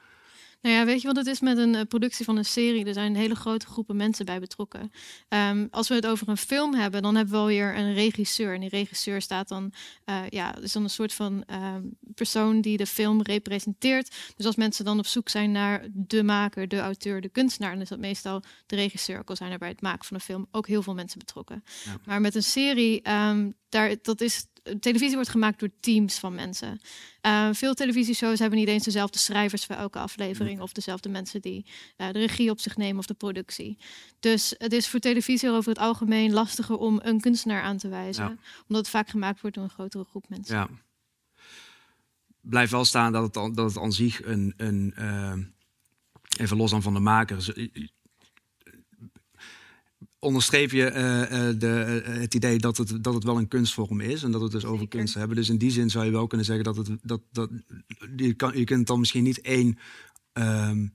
Nou ja, weet je wat het is met een uh, productie van een serie? Er zijn hele grote groepen mensen bij betrokken. Um, als we het over een film hebben, dan hebben we alweer een regisseur. En die regisseur staat dan, uh, ja, is dan een soort van uh, persoon die de film representeert. Dus als mensen dan op zoek zijn naar de maker, de auteur, de kunstenaar, dan is dat meestal de regisseur. Ook al zijn er bij het maken van een film ook heel veel mensen betrokken. Ja. Maar met een serie, um, daar, dat is televisie wordt gemaakt door teams van mensen. Uh, veel televisieshows hebben niet eens dezelfde schrijvers voor elke aflevering of dezelfde mensen die uh, de regie op zich nemen of de productie. Dus het is voor televisie over het algemeen lastiger om een kunstenaar aan te wijzen, ja. omdat het vaak gemaakt wordt door een grotere groep mensen. Ja. Blijft wel staan dat het, dat het aan zich een, een uh, even los aan van de maker, onderstreep je uh, de, uh, het idee dat het, dat het wel een kunstvorm is en dat het dus over kunst hebben. Dus in die zin zou je wel kunnen zeggen dat het dat, dat je, kan, je kunt dan misschien niet één um,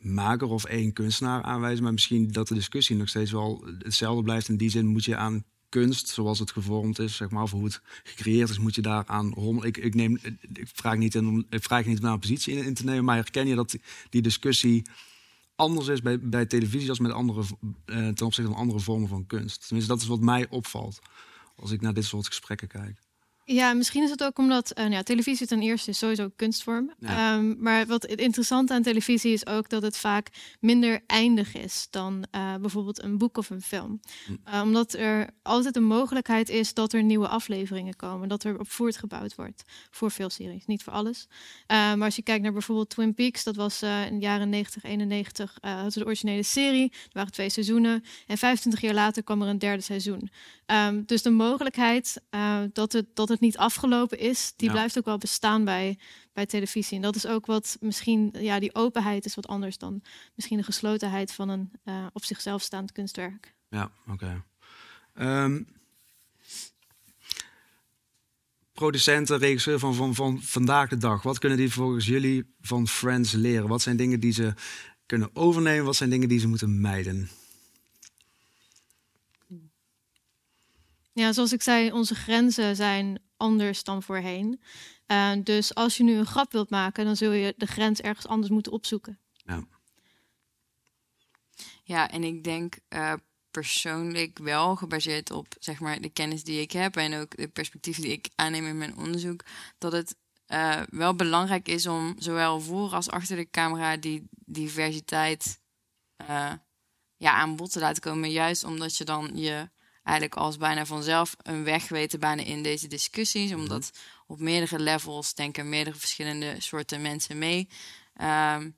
maker of één kunstenaar aanwijzen, maar misschien dat de discussie nog steeds wel hetzelfde blijft. In die zin moet je aan kunst, zoals het gevormd is, zeg maar, of hoe het gecreëerd is, moet je daaraan rommelen. Ik, ik, neem, ik vraag niet in, ik vraag niet om naar een positie in, in te nemen, maar herken je dat die discussie anders is bij, bij televisie als met andere, uh, ten opzichte van andere vormen van kunst. Tenminste, dat is wat mij opvalt als ik naar dit soort gesprekken kijk. Ja, misschien is het ook omdat uh, nou televisie ten eerste is sowieso kunstvorm. Ja. Um, maar wat interessant aan televisie is ook dat het vaak minder eindig is dan uh, bijvoorbeeld een boek of een film. Hm. Uh, omdat er altijd een mogelijkheid is dat er nieuwe afleveringen komen, dat er op voortgebouwd wordt voor veel series, niet voor alles. maar als je kijkt naar bijvoorbeeld Twin Peaks, dat was in de jaren 90, 91, had de originele serie, er waren twee seizoenen en 25 jaar later kwam er een derde seizoen. Um, dus de mogelijkheid dat het dat het niet afgelopen is, die ja. blijft ook wel bestaan bij, bij televisie. En dat is ook wat misschien, ja, die openheid is wat anders dan misschien de geslotenheid van een uh, op zichzelf staand kunstwerk. Ja, oké. Okay. Um, producenten, regisseur van, van, van vandaag de dag, wat kunnen die volgens jullie van Friends leren? Wat zijn dingen die ze kunnen overnemen? Wat zijn dingen die ze moeten mijden? Ja, zoals ik zei, onze grenzen zijn anders dan voorheen. Uh, dus als je nu een grap wilt maken, dan zul je de grens ergens anders moeten opzoeken. Ja, ja en ik denk uh, persoonlijk wel gebaseerd op zeg maar, de kennis die ik heb en ook de perspectieven die ik aanneem in mijn onderzoek, dat het uh, wel belangrijk is om zowel voor als achter de camera die diversiteit ja, aan bod te laten komen. Juist omdat je dan je eigenlijk als bijna vanzelf een weg weten bijna in deze discussies. Omdat op meerdere levels denken meerdere verschillende soorten mensen mee. Um,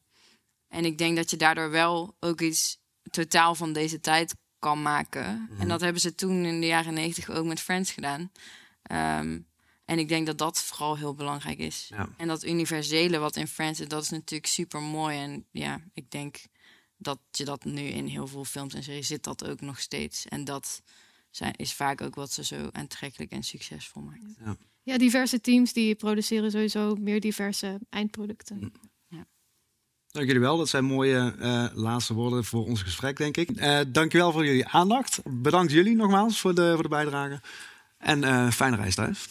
en ik denk dat je daardoor wel ook iets totaal van deze tijd kan maken. En dat hebben ze toen in de jaren negentig ook met Friends gedaan. Um, en ik denk dat dat vooral heel belangrijk is. Ja. En dat universele wat in Friends is, dat is natuurlijk super mooi. En ja, ik denk dat je dat nu in heel veel films en series zit dat ook nog steeds. En dat zijn, is vaak ook wat ze zo aantrekkelijk en succesvol maakt. Ja. ja, diverse teams die produceren sowieso meer diverse eindproducten. Ja. Dank jullie wel. Dat zijn mooie uh, laatste woorden voor ons gesprek, denk ik. Uh, dank je wel voor jullie aandacht. Bedankt jullie nogmaals voor de, voor de bijdrage. En uh, fijne reis thuis.